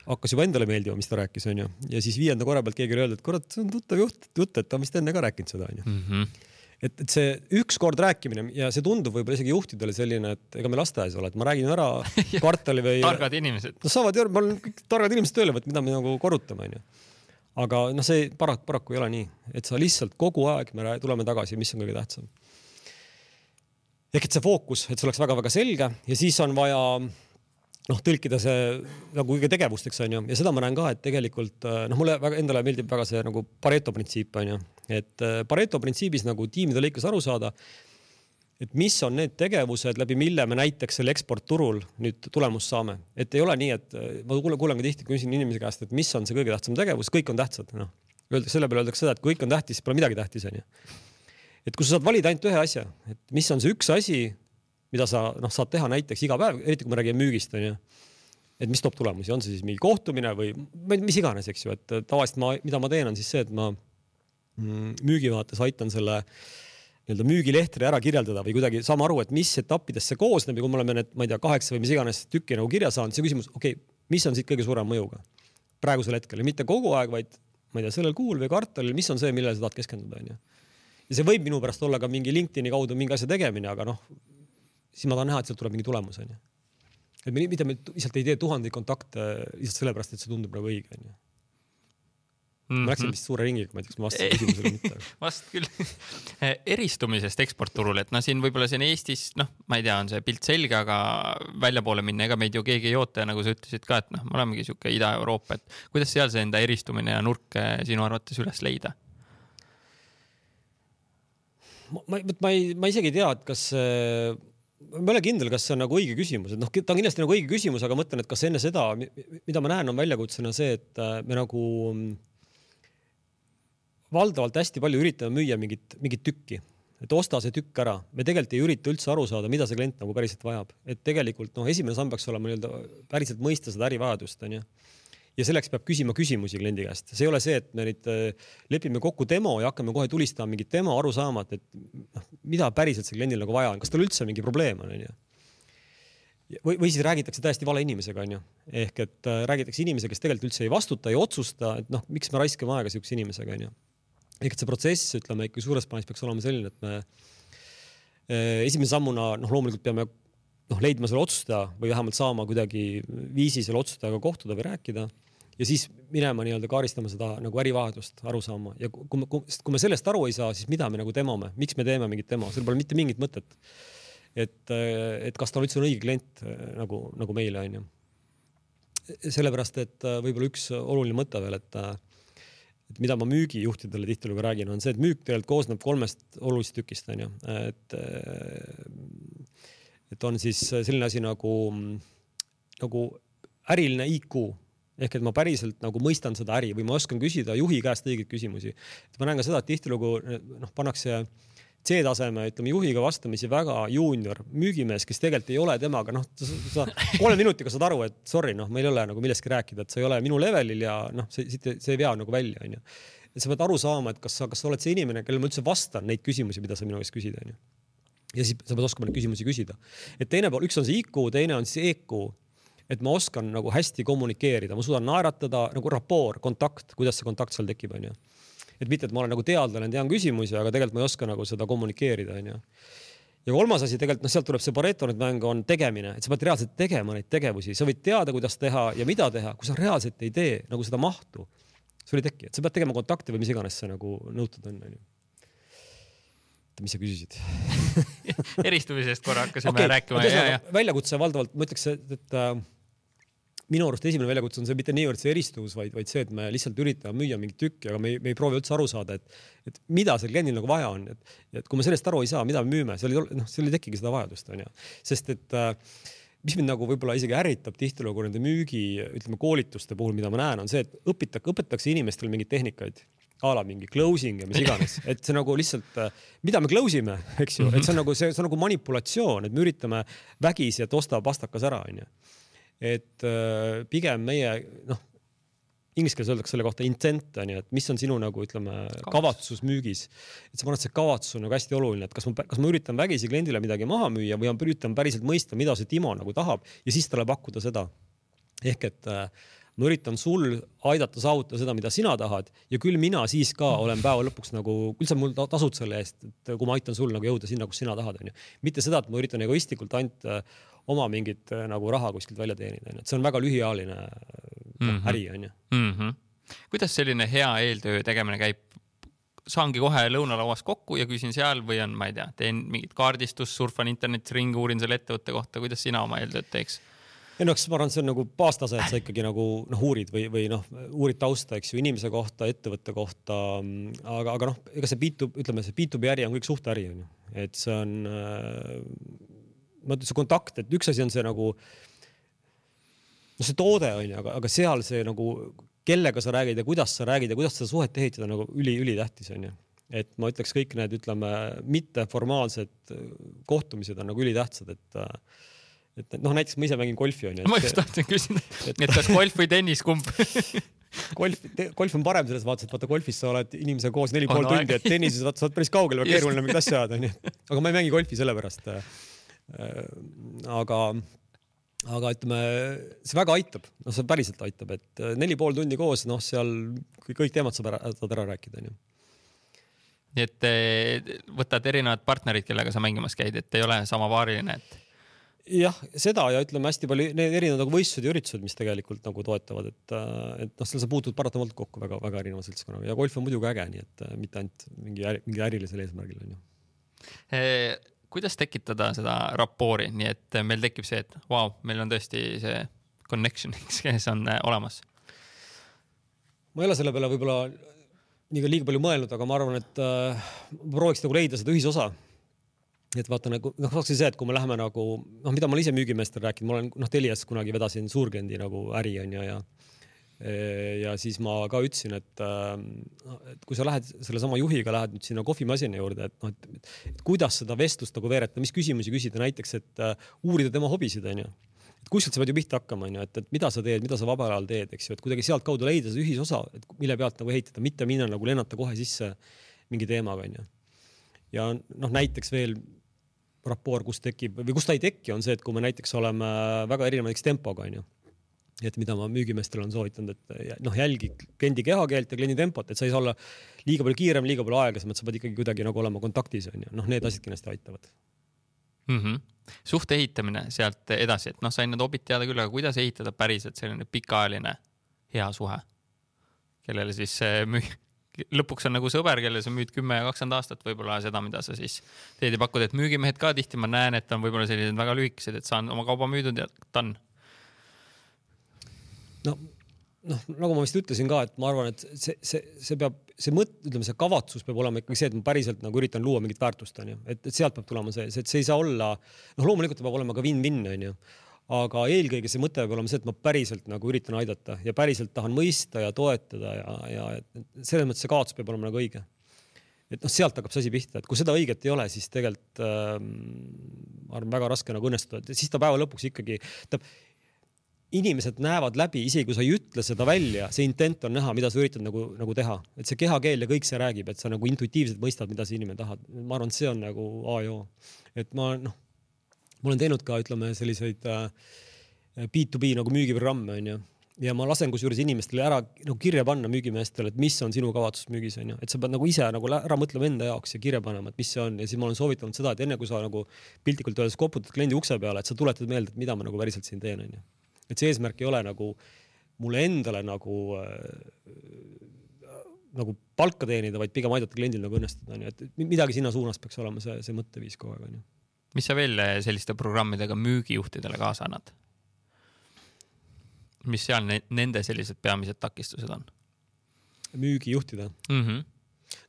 hakkas juba endale meeldima, mis ta rääkis, onju. ja siis viienda korra pealt keegi oli öelnud, et kurat, see on tuttav juht, jutt, et ta on vist enne ka rääkinud seda, onju mhm et, et see ükskord rääkimine ja see tundub võib-olla isegi juhtidele selline, et ega me lasteaias ole, et ma räägin ära kvartali või. targad inimesed. no saavad ju, ma olen kõik targad inimesed tööle võtnud, mida me nagu korrutame, onju. aga noh, see paraku, paraku ei ole nii, et sa lihtsalt kogu aeg me tuleme tagasi, mis on kõige tähtsam. ehk et see fookus, et see oleks väga-väga selge ja siis on vaja noh, tõlkida see nagu kõige tegevusteks onju ja seda ma näen ka, et tegelikult noh, mulle väga endale meeldib väga see nagu Pareto printsiip onju, et Pareto printsiibis nagu tiimide lõikes aru saada et mis on need tegevused, läbi mille me näiteks selle eksportturul nüüd tulemust saame, et ei ole nii, et ma kuulen, kuulen ka tihti, küsin inimese käest, et mis on see kõige tähtsam tegevus, kõik on tähtsad, noh. Öeldakse, selle peale öeldakse seda, et kui kõik on tähtis, pole midagi tähtis, onju. et kui sa saad valida ainult ühe asja, et mis on see üks asi, mida sa noh, saad teha näiteks iga päev, eriti kui me räägime müügist, onju. et mis toob tulemusi, on see siis mingi kohtumine või mis iganes, eks ju, et tavaliselt ma, mida ma teen, on siis see, et ma mm, müügivaates aitan selle nii-öelda müügilehtri ära kirjeldada või kuidagi saame aru, et mis etappidest see koosneb ja kui me oleme need, ma ei tea, kaheksa või mis iganes tükki nagu kirja saanud, siis küsimus, okei okay,, mis on siit kõige suurema mõjuga praegusel hetkel ja mitte kogu aeg, vaid ma ei tea, sellel kuul või kvartalil, mis on see, millele sa tahad keskenduda, onju. ja see võib minu pärast olla ka mingi LinkedIn'i kaudu mingi asja tegemine, aga noh, siis ma tahan näha, et sealt tuleb mingi tulemus, onju. et me mitte me lihtsalt ei tee tuhandeid kontakte lihtsalt sellepärast, et see tundub nagu õige, onju ma läksin vist suure ringiga, ma ei tea, kas ma vastasin küsimusele või mitte. vast küll eristumisest eksportturul, et noh, siin võib-olla siin Eestis, noh, ma ei tea, on see pilt selge, aga väljapoole minna, ega meid ju keegi ei oota ja nagu sa ütlesid ka, et noh, me olemegi sihuke Ida-Euroopa, et kuidas seal see enda eristumine ja nurk sinu arvates üles leida? ma, ma, ma ei, ma isegi ei tea, et kas ma ei ole kindel, kas see on nagu õige küsimus, et noh, ta on kindlasti nagu õige küsimus, aga mõtlen, et kas enne seda, mida ma näen, on väljakutsena see, et me nagu valdavalt hästi palju üritame müüa mingit, mingit tükki, et osta see tükk ära. me tegelikult ei ürita üldse aru saada, mida see klient nagu päriselt vajab, et tegelikult noh, esimene samm peaks olema nii-öelda päriselt mõista seda ärivajadust, onju ja selleks peab küsima küsimusi kliendi käest, see ei ole see, et me nüüd äh, lepime kokku demo ja hakkame kohe tulistama mingit demo, aru saama, et, et noh, mida päriselt seal kliendil nagu vaja on, kas tal üldse mingi probleem on, onju. või, või siis räägitakse täiesti vale inimesega, onju, ehk et äh, räägitakse inimesega, kes tegelikult üldse ei vastuta, ei otsusta, et noh, miks me raiskame aega siukse inimesega, onju ehk et see protsess, ütleme ikka suures plaanis peaks olema selline, et me eh, esimese sammuna noh, loomulikult peame noh, leidma selle otsustaja või vähemalt saama kuidagi viisi selle otsustajaga kohtuda või rääkida ja siis minema nii-öelda kaaristama seda nagu ärivahetust, aru saama ja kui me, kui me sellest aru ei saa, siis mida me nagu demome, miks me teeme mingit demo, seal pole mitte mingit mõtet. et, et kas ta üldse on õige klient nagu, nagu meile onju. sellepärast, et võib-olla üks oluline mõte veel, et et mida ma müügijuhtidele tihtilugu räägin, on see, et müük tegelikult koosneb kolmest olulisest tükist, onju, et et on siis selline asi nagu, nagu äriline IQ ehk et ma päriselt nagu mõistan seda äri või ma oskan küsida juhi käest õigeid küsimusi. et ma näen ka seda, et tihtilugu noh, pannakse äh, C-taseme, ütleme juhiga vastamisi väga juunior müügimees, kes tegelikult ei ole temaga, noh, sa kolme minutiga saad aru, et sorry, noh, meil ei ole nagu millestki rääkida, et sa ei ole minu levelil ja noh, see see ei vea nagu välja, onju. sa pead aru saama, et kas sa, kas sa oled see inimene, kellele ma üldse vastan neid küsimusi, mida sa minu käest küsid, onju. Ja siis sa pead oskama neid küsimusi küsida. et teine pool, üks on see IQ, teine on siis EQ et ma oskan nagu hästi kommunikeerida, ma suudan naeratada nagu rapoor, kontakt, kuidas see kontakt seal tekib, onju et mitte, et ma olen nagu teadlane, tean küsimusi, aga tegelikult ma ei oska nagu seda kommunikeerida, onju. ja kolmas asi tegelikult, noh, sealt tuleb see Pareto nüüd mängu, on tegemine, et sa pead reaalselt tegema neid tegevusi, sa võid teada, kuidas teha ja mida teha, kui sa reaalselt ei tee nagu seda mahtu, sul ei teki, et sa pead tegema kontakte või mis iganes see nagu nõutud on, onju mis sa küsisid eristumisest korra hakkasime okay, rääkima. väljakutse valdavalt, ma ütleks, et, et äh, minu arust esimene väljakutse on see mitte niivõrd see eristus, vaid, vaid see, et me lihtsalt üritame müüa mingit tükki, aga me ei, me ei proovi üldse aru saada, et, et mida seal kliendil nagu vaja on, et, et kui me sellest aru ei saa, mida me müüme, seal ei ole, noh, seal ei tekigi seda vajadust, onju. sest et äh, mis mind nagu võib-olla isegi ärritab tihtilugu nende müügi, ütleme koolituste puhul, mida ma näen, on see, et õpitakse, õpetatakse inimestele mingeid tehnikaid a la mingi closing ja mis iganes, et see nagu lihtsalt, mida me close ime, eks ju, et see on nagu see, see on nagu manipulatsioon, et me üritame vägisi, et osta pastakas ära, onju et äh, pigem meie noh, inglise keeles öeldakse selle kohta intent on ju, et mis on sinu nagu ütleme, kavatsus müügis. et sa paned see kavatsus on nagu hästi oluline, et kas ma, kas ma üritan vägisi kliendile midagi maha müüa või ma üritan päriselt mõista, mida see Timo nagu tahab ja siis talle pakkuda seda. ehk et äh, ma üritan sul aidata saavutada seda, mida sina tahad ja küll mina siis ka olen päeva lõpuks nagu, küll sa mul tasud selle eest, et kui ma aitan sul nagu jõuda sinna, kus sina tahad, onju. mitte seda, et ma üritan egoistlikult ainult äh, oma mingit äh, nagu raha kuskilt välja teenida, onju, et see on väga lühiajaline mm -hmm. äri, onju. -hmm. kuidas selline hea eeltöö tegemine käib? saangi kohe lõunalauas kokku ja küsin seal või on, ma ei tea, teen mingit kaardistust, surfan internetis ringi, uurin selle ettevõtte kohta, kuidas sina oma eeltööd teeks? Ei noh, ma arvan, et see on nagu baastase, et sa ikkagi nagu noh, uurid või, või noh, uurid tausta, eks ju, inimese kohta, ettevõtte kohta. aga, aga noh, ega see B2, ütleme see B2B äri on kõik suhteäri on ju, et see on äh,, ma ütlen, see kontakt, et üks asi on see nagu noh, see toode on ju, aga, aga seal see nagu, kellega sa räägid ja kuidas sa räägid ja kuidas seda suhet ehitada nagu üli-ülitähtis on ju et ma ütleks, kõik need, ütleme, mitteformaalsed kohtumised on nagu ülitähtsad, et et noh, näiteks ma ise mängin golfi onju. ma just tahtsin küsida, et kas golf või tennis, kumb golf, golf on parem selles vaates, et vaata golfis sa oled inimesega koos neli pool tundi, et tennises vaata sa oled päris kaugel, väga keeruline mingit asja ajada onju. aga ma ei mängi golfi sellepärast. Äh, aga, aga ütleme, see väga aitab, noh, see päriselt aitab, et äh, neli pool tundi koos, noh, seal kõik teemad saab ära, saad ära rääkida onju nii et võtad erinevad partnerid, kellega sa mängimas käid, et ei ole samapaariline, et jah, seda ja ütleme hästi palju need erinevad nagu võistlused ja üritused, mis tegelikult nagu toetavad, et, äh, et noh, seal sa puutud paratamatult kokku väga-väga erineva seltskonnaga ja golf on muidugi äge, nii et äh, mitte ainult mingi äri, mingi ärilisel eesmärgil onju eh,. kuidas tekitada seda rapoori, nii et meil tekib see, et vau wow,, meil on tõesti see connection, kes on äh, olemas? ma ei ole selle peale võib-olla liiga, liiga palju mõelnud, aga ma arvan, et äh, prooviks nagu leida seda ühisosa et vaata nagu noh, kasvõi see, et kui me läheme nagu noh, mida ma olen ise müügimeestel rääkinud, ma olen noh, Telias kunagi vedasin suurkliendi nagu äri onju ja ja siis ma ka ütlesin, et, äh, et kui sa lähed sellesama juhiga, lähed nüüd sinna kohvimasina juurde, et noh, et, et kuidas seda vestlust nagu veereta, mis küsimusi küsida, näiteks, et uh, uurida tema hobisid onju. et kuskilt sa pead ju pihta hakkama onju, et, et mida sa teed, mida sa vabal ajal teed, eks ju, et kuidagi sealtkaudu leida see ühisosa, et mille pealt nagu ehitada, mitte minna nagu lennata kohe sisse mingi teemaga onju. ja noh, näiteks veel rapoor, kus tekib või kus ta ei teki, on see, et kui me näiteks oleme väga erineva näiteks tempoga, onju. et mida ma müügimeestele olen soovitanud, et noh, jälgi kliendi kehakeelt ja kliendi tempot, et sa ei saa olla liiga palju kiirem, liiga palju aeglasem, et sa pead ikkagi kuidagi nagu olema kontaktis, onju. noh, need asjad kindlasti aitavad mm. -hmm. suhte ehitamine sealt edasi, et noh, sain need hobid teada küll, aga kuidas ehitada päriselt selline pikaajaline hea suhe, kellele siis müü-, lõpuks on nagu sõber, kelle sa müüd kümme ja kakskümmend aastat võib-olla seda, mida sa siis teed ja pakud, et müügimehed ka tihti ma näen, et on võib-olla sellised väga lühikesed, et saan oma kauba müüdud ja done. no, noh, nagu ma vist ütlesin ka, et ma arvan, et see, see, see peab, see mõte, ütleme, see kavatsus peab olema ikkagi see, et ma päriselt nagu üritan luua mingit väärtust, onju, et, et sealt peab tulema see, see, et see ei saa olla, noh, loomulikult peab olema ka win-win, onju aga eelkõige see mõte peab olema see, et ma päriselt nagu üritan aidata ja päriselt tahan mõista ja toetada ja, ja selles mõttes see kaotus peab olema nagu õige. et noh, sealt hakkab see asi pihta, et kui seda õiget ei ole, siis tegelikult äh, ma arvan, väga raske nagu õnnestuda, et siis ta päeva lõpuks ikkagi, tähendab inimesed näevad läbi, isegi kui sa ei ütle seda välja, see intent on näha, mida sa üritad nagu, nagu teha, et see kehakeel ja kõik see räägib, et sa nagu intuitiivselt mõistad, mida see inimene tahab. ma arvan, et see on nagu A ja O. et ma noh ma olen teinud ka, ütleme selliseid B2B äh, nagu müügiprogramme onju. Ja ma lasen kusjuures inimestele ära nagu kirja panna müügimeestele, et mis on sinu kavatsus müügis onju, et sa pead nagu ise nagu ära mõtlema enda jaoks ja kirja panema, et mis see on. Ja siis ma olen soovitanud seda, et enne kui sa nagu piltlikult öeldes koputad kliendi ukse peale, et sa tuletad meelde, et mida ma nagu päriselt siin teen onju. et see eesmärk ei ole nagu mulle endale nagu äh, nagu palka teenida, vaid pigem aidata kliendil nagu õnnestuda onju, et midagi sinna suunas peaks olema see, see mõtteviis kogu aeg onju mis sa veel eh, selliste programmidega müügijuhtidele kaasa annad? mis seal ne nende sellised peamised takistused on? müügijuhtida mm? -hmm.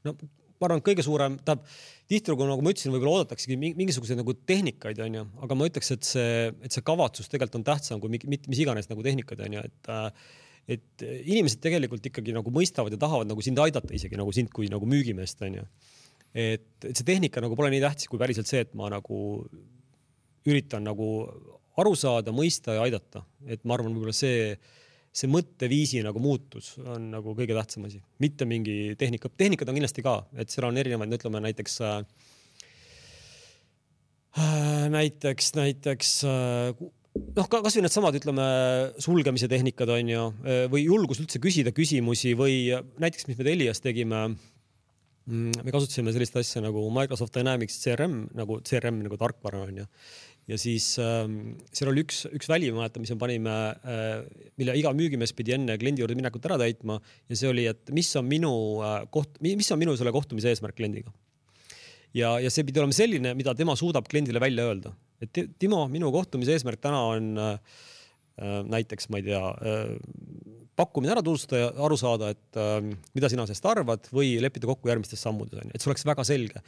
no ma arvan, et kõige suurem, tähendab tihtilugu nagu ma ütlesin, võib-olla oodataksegi mingisuguseid nagu tehnikaid, onju, aga ma ütleks, et see, et see kavatsus tegelikult on tähtsam kui mit, mis iganes nagu tehnikad, onju, et äh, et inimesed tegelikult ikkagi nagu mõistavad ja tahavad nagu sind aidata isegi nagu sind kui nagu müügimeest, onju et, et see tehnika nagu pole nii tähtis kui päriselt see, et ma nagu üritan nagu aru saada, mõista ja aidata, et ma arvan, võib-olla see, see mõtteviisi nagu muutus on nagu kõige tähtsam asi, mitte mingi tehnika, tehnikad on kindlasti ka, et seal on erinevaid, ütleme näiteks äh, näiteks, näiteks äh, noh, kasvõi needsamad, ütleme sulgemise tehnikad on ju, või julgus üldse küsida küsimusi või näiteks, mis me Telias tegime Mm, me kasutasime sellist asja nagu Microsoft Dynamics CRM nagu CRM nagu tarkvara on ju. ja siis ähm, seal oli üks, üks väli, ma mäletan, mis me panime äh,, mille iga müügimees pidi enne kliendi juurde minekut ära täitma ja see oli, et mis on minu äh, koht, mis on minu selle kohtumise eesmärk kliendiga. ja, ja see pidi olema selline, mida tema suudab kliendile välja öelda, et Timo, minu kohtumise eesmärk täna on äh, näiteks ma ei tea, pakkumine ära tutvustada ja aru saada, et mida sina sellest arvad või leppida kokku järgmistes sammudes onju, et see oleks väga selge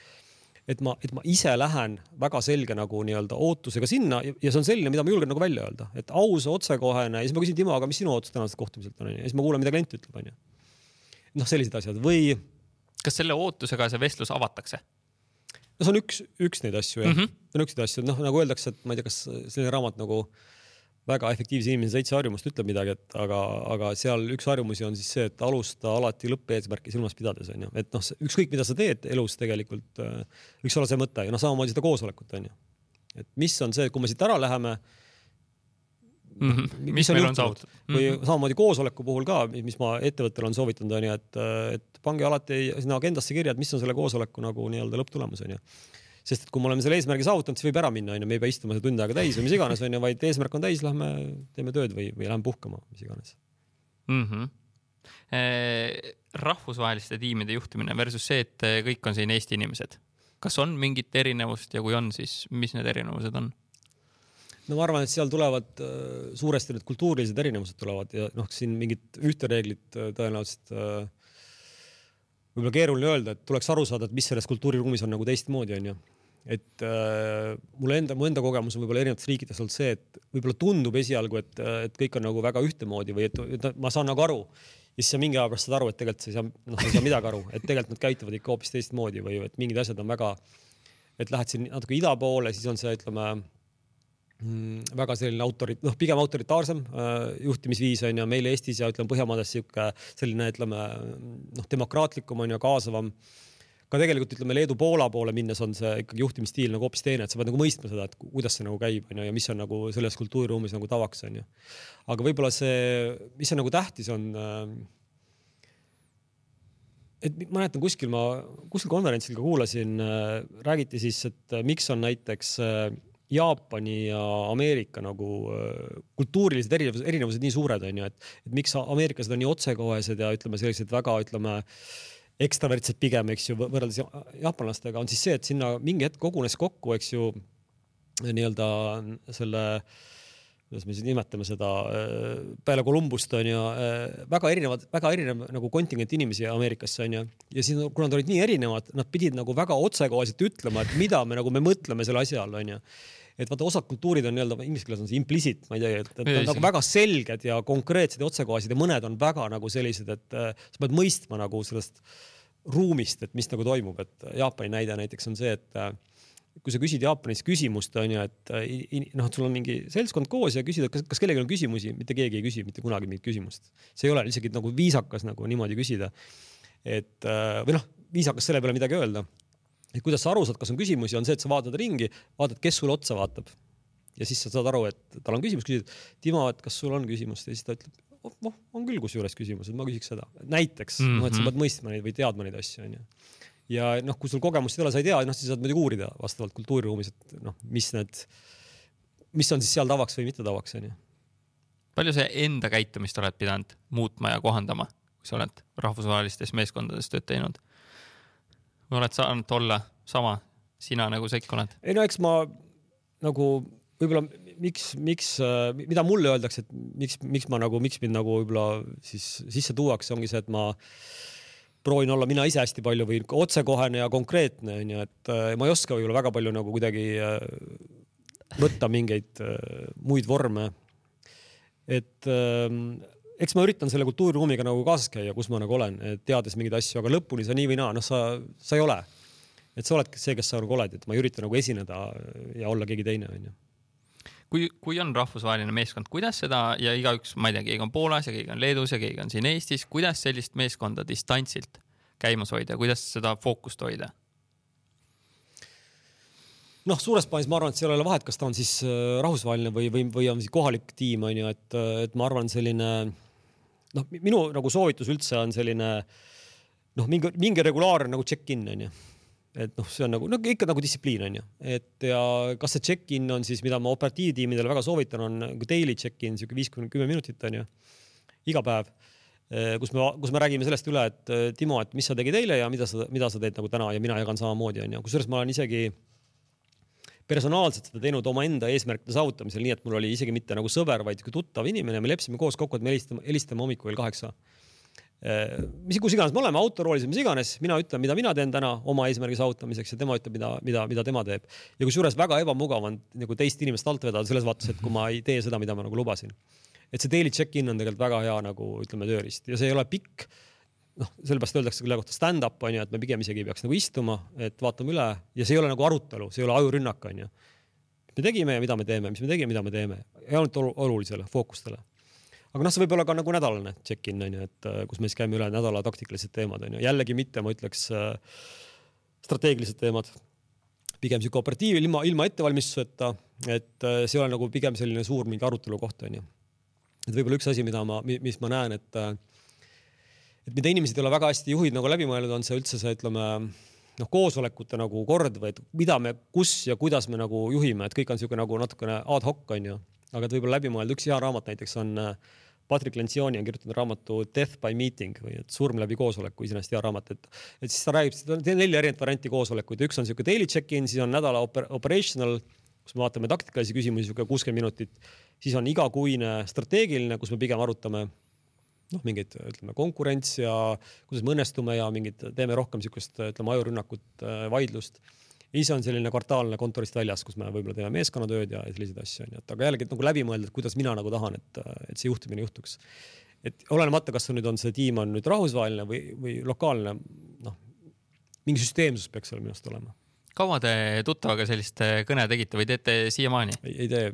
et ma, et ma ise lähen väga selge nagu nii-öelda ootusega sinna ja, ja see on selline, mida ma julgen nagu välja öelda, et aus, otsekohene ja siis ma küsin Timo, aga mis sinu ootus tänaselt kohtumiselt on onju ja siis ma kuulan, mida klient ütleb onju. noh, sellised asjad või. kas selle ootusega see vestlus avatakse? no see on üks, üks neid asju jah mm, -hmm. see on üks neid asju, noh nagu öeldakse, et ma ei tea, kas selline raamat nagu äh, väga efektiivse inimese seitse harjumust ütleb midagi, et aga, aga seal üks harjumusi on siis see, et alusta alati lõppeesmärki silmas pidades onju, et noh, ükskõik mida sa teed elus tegelikult äh, võiks olla see mõte ja noh, samamoodi seda koosolekut onju. et mis on see, kui me siit ära läheme mm. -hmm. mis, mis on saavutatud mm. -hmm. või samamoodi koosoleku puhul ka, mis ma ettevõttele olen soovitanud onju, et, et pange alati sinna agendasse kirja, et mis on selle koosoleku nagu nii-öelda lõpptulemus onju sest et kui me oleme selle eesmärgi saavutanud, siis võib ära minna, onju, me ei pea istuma seda tund aega täis või mis iganes, onju, vaid eesmärk on täis, lähme teeme tööd või, või lähme puhkama, mis iganes mm. -hmm. Eh, rahvusvaheliste tiimide juhtimine versus see, et kõik on siin Eesti inimesed. kas on mingit erinevust ja kui on, siis mis need erinevused on? no ma arvan, et seal tulevad äh, suuresti need kultuurilised erinevused tulevad ja noh, siin mingit ühte reeglit äh, tõenäoliselt äh, võib-olla keeruline öelda, et tuleks aru saada, et mis selles kultuuriruumis on nagu teistmoodi, onju et äh, mulle enda, mu enda kogemus on võib-olla erinevates riikides olnud see, et võib-olla tundub esialgu, et, et kõik on nagu väga ühtemoodi või et, et ma saan nagu aru. ja siis sa mingi aja pärast saad aru, et tegelikult sa ei saa, noh, sa ei saa midagi aru, et tegelikult nad käituvad ikka hoopis teistmoodi või et mingid asjad on väga, et lähed siin natuke ida poole, siis on see, ütleme mm, väga selline autorit-, noh, pigem autoritaarsem äh, juhtimisviis on ju meil Eestis ja ütleme Põhjamaades sihuke selline, ütleme noh, demokraatlikum on ju, kaasavam ka tegelikult ütleme Leedu-Poola poole minnes on see ikkagi juhtimisstiil nagu hoopis teine, et sa pead nagu mõistma seda, et kuidas see nagu käib, onju, ja mis on nagu selles kultuuriruumis nagu tavaks, onju. aga võib-olla see, mis on nagu tähtis, on äh, et ma mäletan kuskil ma, kuskil konverentsil ka kuulasin, äh, räägiti siis, et äh, miks on näiteks Jaapani ja Ameerika nagu kultuurilised erinevused, erinevused nii suured onju, et, et miks ameeriklased on nii otsekohesed ja ütleme, sellised väga, ütleme äh, ekstravertsed pigem, eks ju, võrreldes jaapanlastega on siis see, et sinna mingi hetk kogunes kokku, eks ju, nii-öelda selle kuidas me siis nimetame seda, äh, peale Kolumbust on ju äh, väga erinevad, väga erinev nagu kontingent inimesi Ameerikasse on ju. ja siis kuna nad olid nii erinevad, nad pidid nagu väga otsekoheselt ütlema, et mida me nagu me mõtleme selle asja all on ju et vaata, osad kultuurid on nii-öelda inglise keeles on see implicit, ma ei tea, et, et on nagu väga selged ja konkreetsed ja otsekohesed ja mõned on väga nagu sellised, et äh, sa pead mõistma nagu sellest ruumist, et mis nagu toimub, et Jaapani näide näiteks on see, et äh, kui sa küsid Jaapanis küsimust, on ju, et äh, noh, et sul on mingi seltskond koos ja küsid, et kas, kas kellelgi on küsimusi, mitte keegi ei küsi mitte kunagi mingit küsimust. see ei ole isegi nagu viisakas nagu niimoodi küsida. et äh, või noh, viisakas selle peale midagi öelda et kuidas sa aru saad, kas on küsimusi, on see, et sa vaatad ringi, vaatad, kes sulle otsa vaatab. ja siis sa saad aru, et tal on küsimus, küsid, Timo, et kas sul on küsimust ja siis ta ütleb, noh, on küll kusjuures küsimus, et ma küsiks seda. näiteks mm, -hmm. noh, et sa pead mõistma neid või teadma neid asju, onju. ja noh, kui sul kogemust ei ole, sa ei tea, noh, siis saad muidugi uurida vastavalt kultuuriruumis, et noh, mis need, mis on siis seal tavaks või mitte tavaks, onju. palju sa enda käitumist oled pidanud muutma ja kohandama, kui sa oled rahvusvahelistes meeskondades tööd teinud? Oled saanud olla sama sina nagu Sekk oled? ei no eks ma nagu võib-olla miks, miks, mida mulle öeldakse, et miks, miks ma nagu, miks mind nagu võib-olla siis sisse tuuakse, ongi see, et ma proovin olla mina ise hästi palju või otsekohene ja konkreetne onju, et äh, ma ei oska võib-olla väga palju nagu kuidagi äh, võtta mingeid äh, muid vorme. et ähm, eks ma üritan selle kultuuriruumiga nagu kaasas käia, kus ma nagu olen, teades mingeid asju, aga lõpuni sa nii või naa, noh, sa, sa ei ole. et sa oledki see, kes sa nagu oled, et ma ei ürita nagu esineda ja olla keegi teine, onju kui, kui on rahvusvaheline meeskond, kuidas seda ja igaüks, ma ei tea, keegi on Poolas ja keegi on Leedus ja keegi on siin Eestis, kuidas sellist meeskonda distantsilt käimas hoida, kuidas seda fookust hoida? noh, suures plaanis ma arvan, et seal ei ole vahet, kas ta on siis äh, rahvusvaheline või, või, või on siis kohalik tiim on ju, et, et ma arvan, selline noh, minu nagu soovitus üldse on selline noh, mingi, mingi regulaarne nagu check-in on ju. et noh, see on nagu no ikka nagu distsipliin on ju, et ja kas see check-in on siis, mida ma operatiivtiimidele väga soovitan, on nagu daily check-in, sihuke viiskümmend, kümme minutit on ju, iga päev. Eh, kus me, kus me räägime sellest üle, et eh, Timo, et mis sa tegid eile ja mida sa, mida sa teed nagu täna ja mina jagan samamoodi onju, kusjuures ma olen isegi personaalselt seda teinud omaenda eesmärkide saavutamisel, nii et mul oli isegi mitte nagu sõber, vaid tuttav inimene, me leppisime koos kokku, et me helistame, helistame hommikul kell kaheksa mis, kus iganes me oleme, autoroolis, mis iganes, mina ütlen, mida mina teen täna oma eesmärgi saavutamiseks ja tema ütleb, mida, mida, mida tema teeb. ja kusjuures väga ebamugav on nagu teist inimest alt vedada selles vaates, et kui ma ei tee seda, mida ma nagu lubasin. et see daily check-in on tegelikult väga hea nagu ütleme tööriist ja see ei ole pikk. Noh, sellepärast öeldakse selle kohta stand-up on ju, et me pigem isegi ei peaks nagu istuma, et vaatame üle ja see ei ole nagu arutelu, see ei ole ajurünnak on ju. me tegime ja mida me teeme, mis me tegime, mida me teeme, ainult olulisele fookustele aga noh, see võib olla ka nagu nädalane check-in on ju, et äh, kus me siis käime üle nädala taktikalised teemad on ju, jällegi mitte, ma ütleks äh, strateegilised teemad. pigem sihuke operatiiv ilma, ilma ettevalmistuseta, et äh, see ei ole nagu pigem selline suur mingi arutelu koht on ju. et võib-olla üks asi, mida ma, mis ma näen, et et mida inimesed ei ole väga hästi juhid nagu läbi mõelnud, on see üldse see, ütleme noh, koosolekute nagu kord või et mida me, kus ja kuidas me nagu juhime, et kõik on niisugune nagu natukene ad hoc on ju, aga et võib-olla läbi mõelda, üks hea raamat näiteks on äh, Patrick Lencioni on kirjutanud raamatu Death by meeting või et surm läbi koosoleku, iseenesest hea raamat, et, et siis ta räägib, neli erinevat varianti koosolekuid, üks on niisugune daily check-in, siis on nädala oper, operational, kus me vaatame taktikalisi küsimusi, niisugune kuuskümmend minutit, siis on igakuine strateegiline, kus me pigem arutame noh, mingeid ütleme konkurents ja kuidas me õnnestume ja mingid teeme rohkem niisugust ütleme ajurünnakut, äh, vaidlust ise on selline kvartaalne kontorist väljas, kus me võib-olla teeme meeskonnatööd ja selliseid asju onju, et aga jällegi, nagu läbi mõelda, et kuidas mina nagu tahan, et, et see juhtimine juhtuks. et olenemata, kas nüüd on see tiim on nüüd rahvusvaheline või, või lokaalne, noh, mingi süsteemsus peaks seal minu arust olema kaua te tuttavaga sellist kõne tegite või teete siiamaani? ei tee.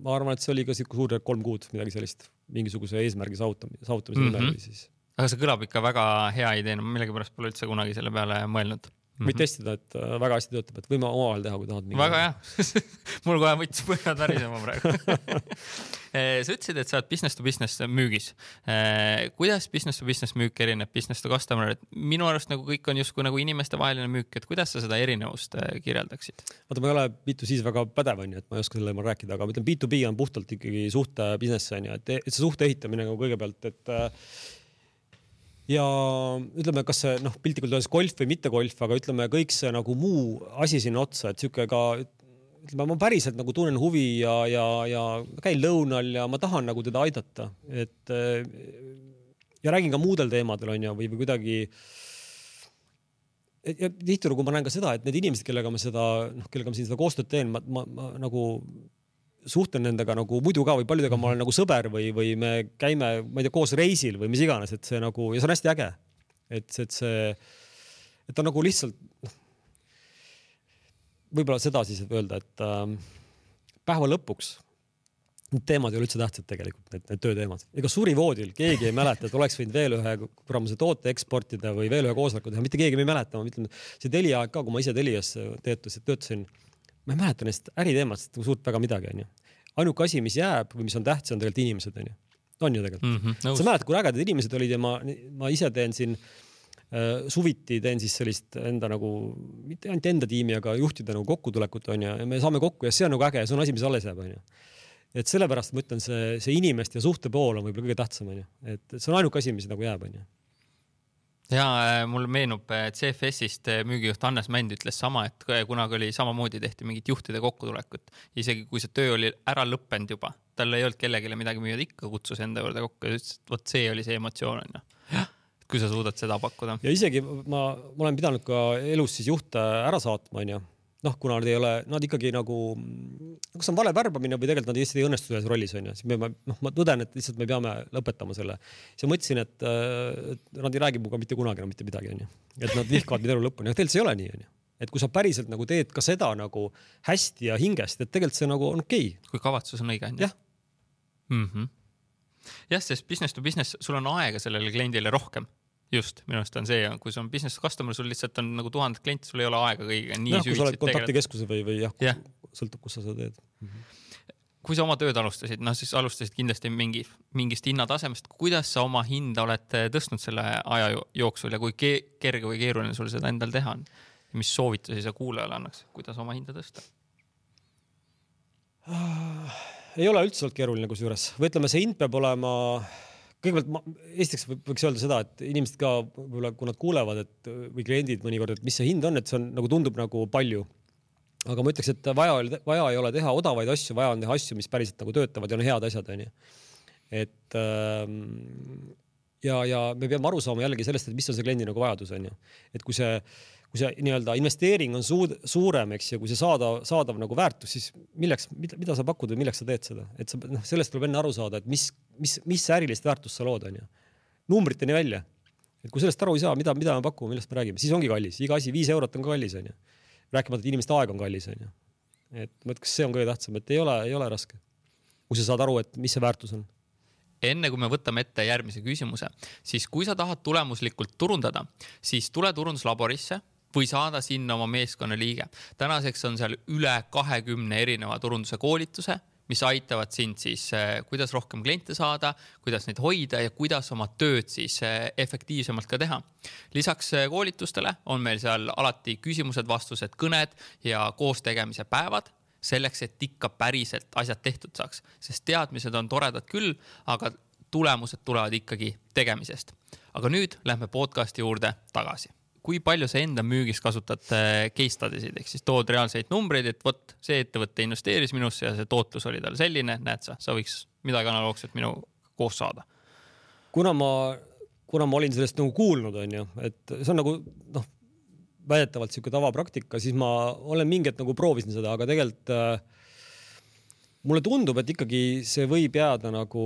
ma arvan, et see oli ka sihuke suur kolm kuud, midagi sellist, mingisuguse eesmärgi saavutamise, saavutamise nimel mm -hmm. või siis. aga see kõlab ikka väga hea ideena, millegipärast pole üldse kunagi selle peale mõelnud võid mhm. testida, et äh, väga hästi töötab, et võime omavahel teha, kui tahad. väga hea mul kohe võttis põhjad värisema praegu eh, sa ütlesid, et sa oled business to business müügis. Eh, kuidas business to business müük erineb business to customer, et minu arust nagu kõik on justkui nagu inimestevaheline müük, et kuidas sa seda erinevust kirjeldaksid? vaata, ma ei ole B2C-s väga pädev, onju, et ma ei oska selle teemal rääkida, aga ma ütlen, B2B on puhtalt ikkagi suhte business onju, et, et see suhte ehitamine nagu kõigepealt, et ja ütleme, kas see noh, piltlikult öeldes golf või mitte golf, aga ütleme kõik see nagu muu asi sinna otsa, et sihuke ka ütleme, ma päriselt nagu tunnen huvi ja, ja, ja käin lõunal ja ma tahan nagu teda aidata, et ja räägin ka muudel teemadel onju või, või kuidagi. ja tihtilugu ma näen ka seda, et need inimesed, kellega ma seda noh, kellega ma siin seda koostööd teen, ma, ma, ma nagu suhtlen nendega nagu muidu ka või paljudega ma olen nagu sõber või, või me käime, ma ei tea, koos reisil või mis iganes, et see nagu ja see on hästi äge. et, et see, et on nagu lihtsalt noh, võib-olla seda siis öelda, et äh, päeva lõpuks need teemad ei ole üldse tähtsad tegelikult, need, need tööteemad. ega surivoodil keegi ei mäleta, et oleks võinud veel ühe kuramuse toote eksportida või veel ühe koosoleku teha, mitte keegi ei mäleta, ma ütlen, see Telia aeg ka, kui ma ise Telias töötasin, töötasin ma ei mäleta neist äriteemast nagu suurt väga midagi, onju. Ainuke asi, mis jääb või mis on tähtis, on tegelikult inimesed, onju. on ju tegelikult mm. -hmm, sa mäletad, kui ägedad inimesed olid ja ma, ma ise teen siin äh, suviti teen siis sellist enda nagu, mitte ainult enda tiimi, aga juhtide nagu kokkutulekut onju ja me saame kokku ja see on nagu äge, see on asi, mis alles jääb, onju et sellepärast ma ütlen, see, see inimeste ja suhte pool on võib-olla kõige tähtsam, onju, et see on ainuke asi, mis nagu jääb, onju ja äh, mulle meenub, CFS-ist äh, müügijuht Hannes Mänd ütles sama, et kunagi oli samamoodi tehti mingit juhtide kokkutulekut, isegi kui see töö oli ära lõppenud juba, tal ei olnud kellelegi midagi müüa, ta ikka kutsus enda juurde kokku ja ütles, et vot see oli see emotsioon onju. kui sa suudad seda pakkuda. ja isegi ma, ma olen pidanud ka elus siis juhte ära saatma onju noh, kuna nad ei ole, nad ikkagi nagu, kas on vale värbamine või tegelikult nad lihtsalt ei õnnestu selles rollis onju, siis me, noh, ma tõden, et lihtsalt me peame lõpetama selle. siis ma mõtlesin, et, nad ei räägi minuga mitte kunagi enam mitte midagi onju, et nad vihkavad mind elu lõpuni, aga tegelikult see ei ole nii onju et kui sa päriselt nagu teed ka seda nagu hästi ja hingest, et tegelikult see nagu on okei. Okay.. kui kavatsus on õige onju. jah. Mm -hmm.. jah, sest business to business, sul on aega sellele kliendile rohkem just, minu arust on see, kui sul on business customer, sul lihtsalt on nagu tuhandet klienti, sul ei ole aega kõigiga nii süvitsi tegeleda. kontaktikeskuse või, või jah ja., sõltub, kus sa seda teed mm. -hmm kui sa oma tööd alustasid, noh siis alustasid kindlasti mingi, mingist hinnatasemest, kuidas sa oma hinda oled tõstnud selle aja jooksul ja kui kerge või keeruline sul seda endal teha on? mis soovitusi sa kuulajale annaks, kuidas oma hinda tõsta ah,? ei ole üldse olnud keeruline kusjuures, või ütleme, see hind peab olema kõigepealt ma esiteks võiks öelda seda, et inimesed ka võib-olla, kui nad kuulevad, et või kliendid mõnikord, et mis see hind on, et see on nagu tundub nagu palju. aga ma ütleks, et vaja, vaja ei ole teha odavaid asju, vaja on teha asju, mis päriselt nagu töötavad ja on head asjad, onju. et ähm, ja, ja me peame aru saama jällegi sellest, et mis on see kliendi nagu vajadus, onju. et kui see, kui see nii-öelda investeering on suud, suurem, eks ju, kui see saadav, saadav nagu väärtus, siis milleks, mida sa pakud või milleks sa teed seda, et sa noh, sellest tuleb enne aru saada, et mis, mis, mis ärilist väärtust sa lood, onju. numbriteni välja. et kui sellest aru ei saa, mida, mida me pakume, millest me räägime, siis ongi kallis, iga asi viis eurot on ka kallis, onju. rääkimata, et inimeste aeg on kallis, onju. et ma ütleks, see on kõige tähtsam, et ei ole, ei ole raske. kui sa saad aru, et mis see väärtus on enne kui me võtame ette järgmise küsimuse, siis kui sa tahad tulemuslikult turundada, siis tule turunduslaborisse või saada sinna oma meeskonnaliige. tänaseks on seal üle kahekümne erineva turunduse koolituse, mis aitavad sind siis, eh, kuidas rohkem kliente saada, kuidas neid hoida ja kuidas oma tööd siis eh, efektiivsemalt ka teha. lisaks eh, koolitustele on meil seal alati küsimused-vastused, kõned ja koostegemise päevad selleks, et ikka päriselt asjad tehtud saaks, sest teadmised on toredad küll, aga tulemused tulevad ikkagi tegemisest. aga nüüd lähme podcast'i juurde tagasi. Kui palju sa enda müügis kasutad äh, case study sid ehk siis tood reaalseid numbreid, et vot see ettevõte investeeris minusse ja see tootlus oli tal selline, näed sa, sa võiks midagi analoogset minu koos saada. kuna ma, kuna ma olin sellest nagu kuulnud, onju, et see on nagu noh väidetavalt sihuke tavapraktika, siis ma olen mingi hetk nagu proovisin seda, aga tegelikult äh, mulle tundub, et ikkagi see võib jääda nagu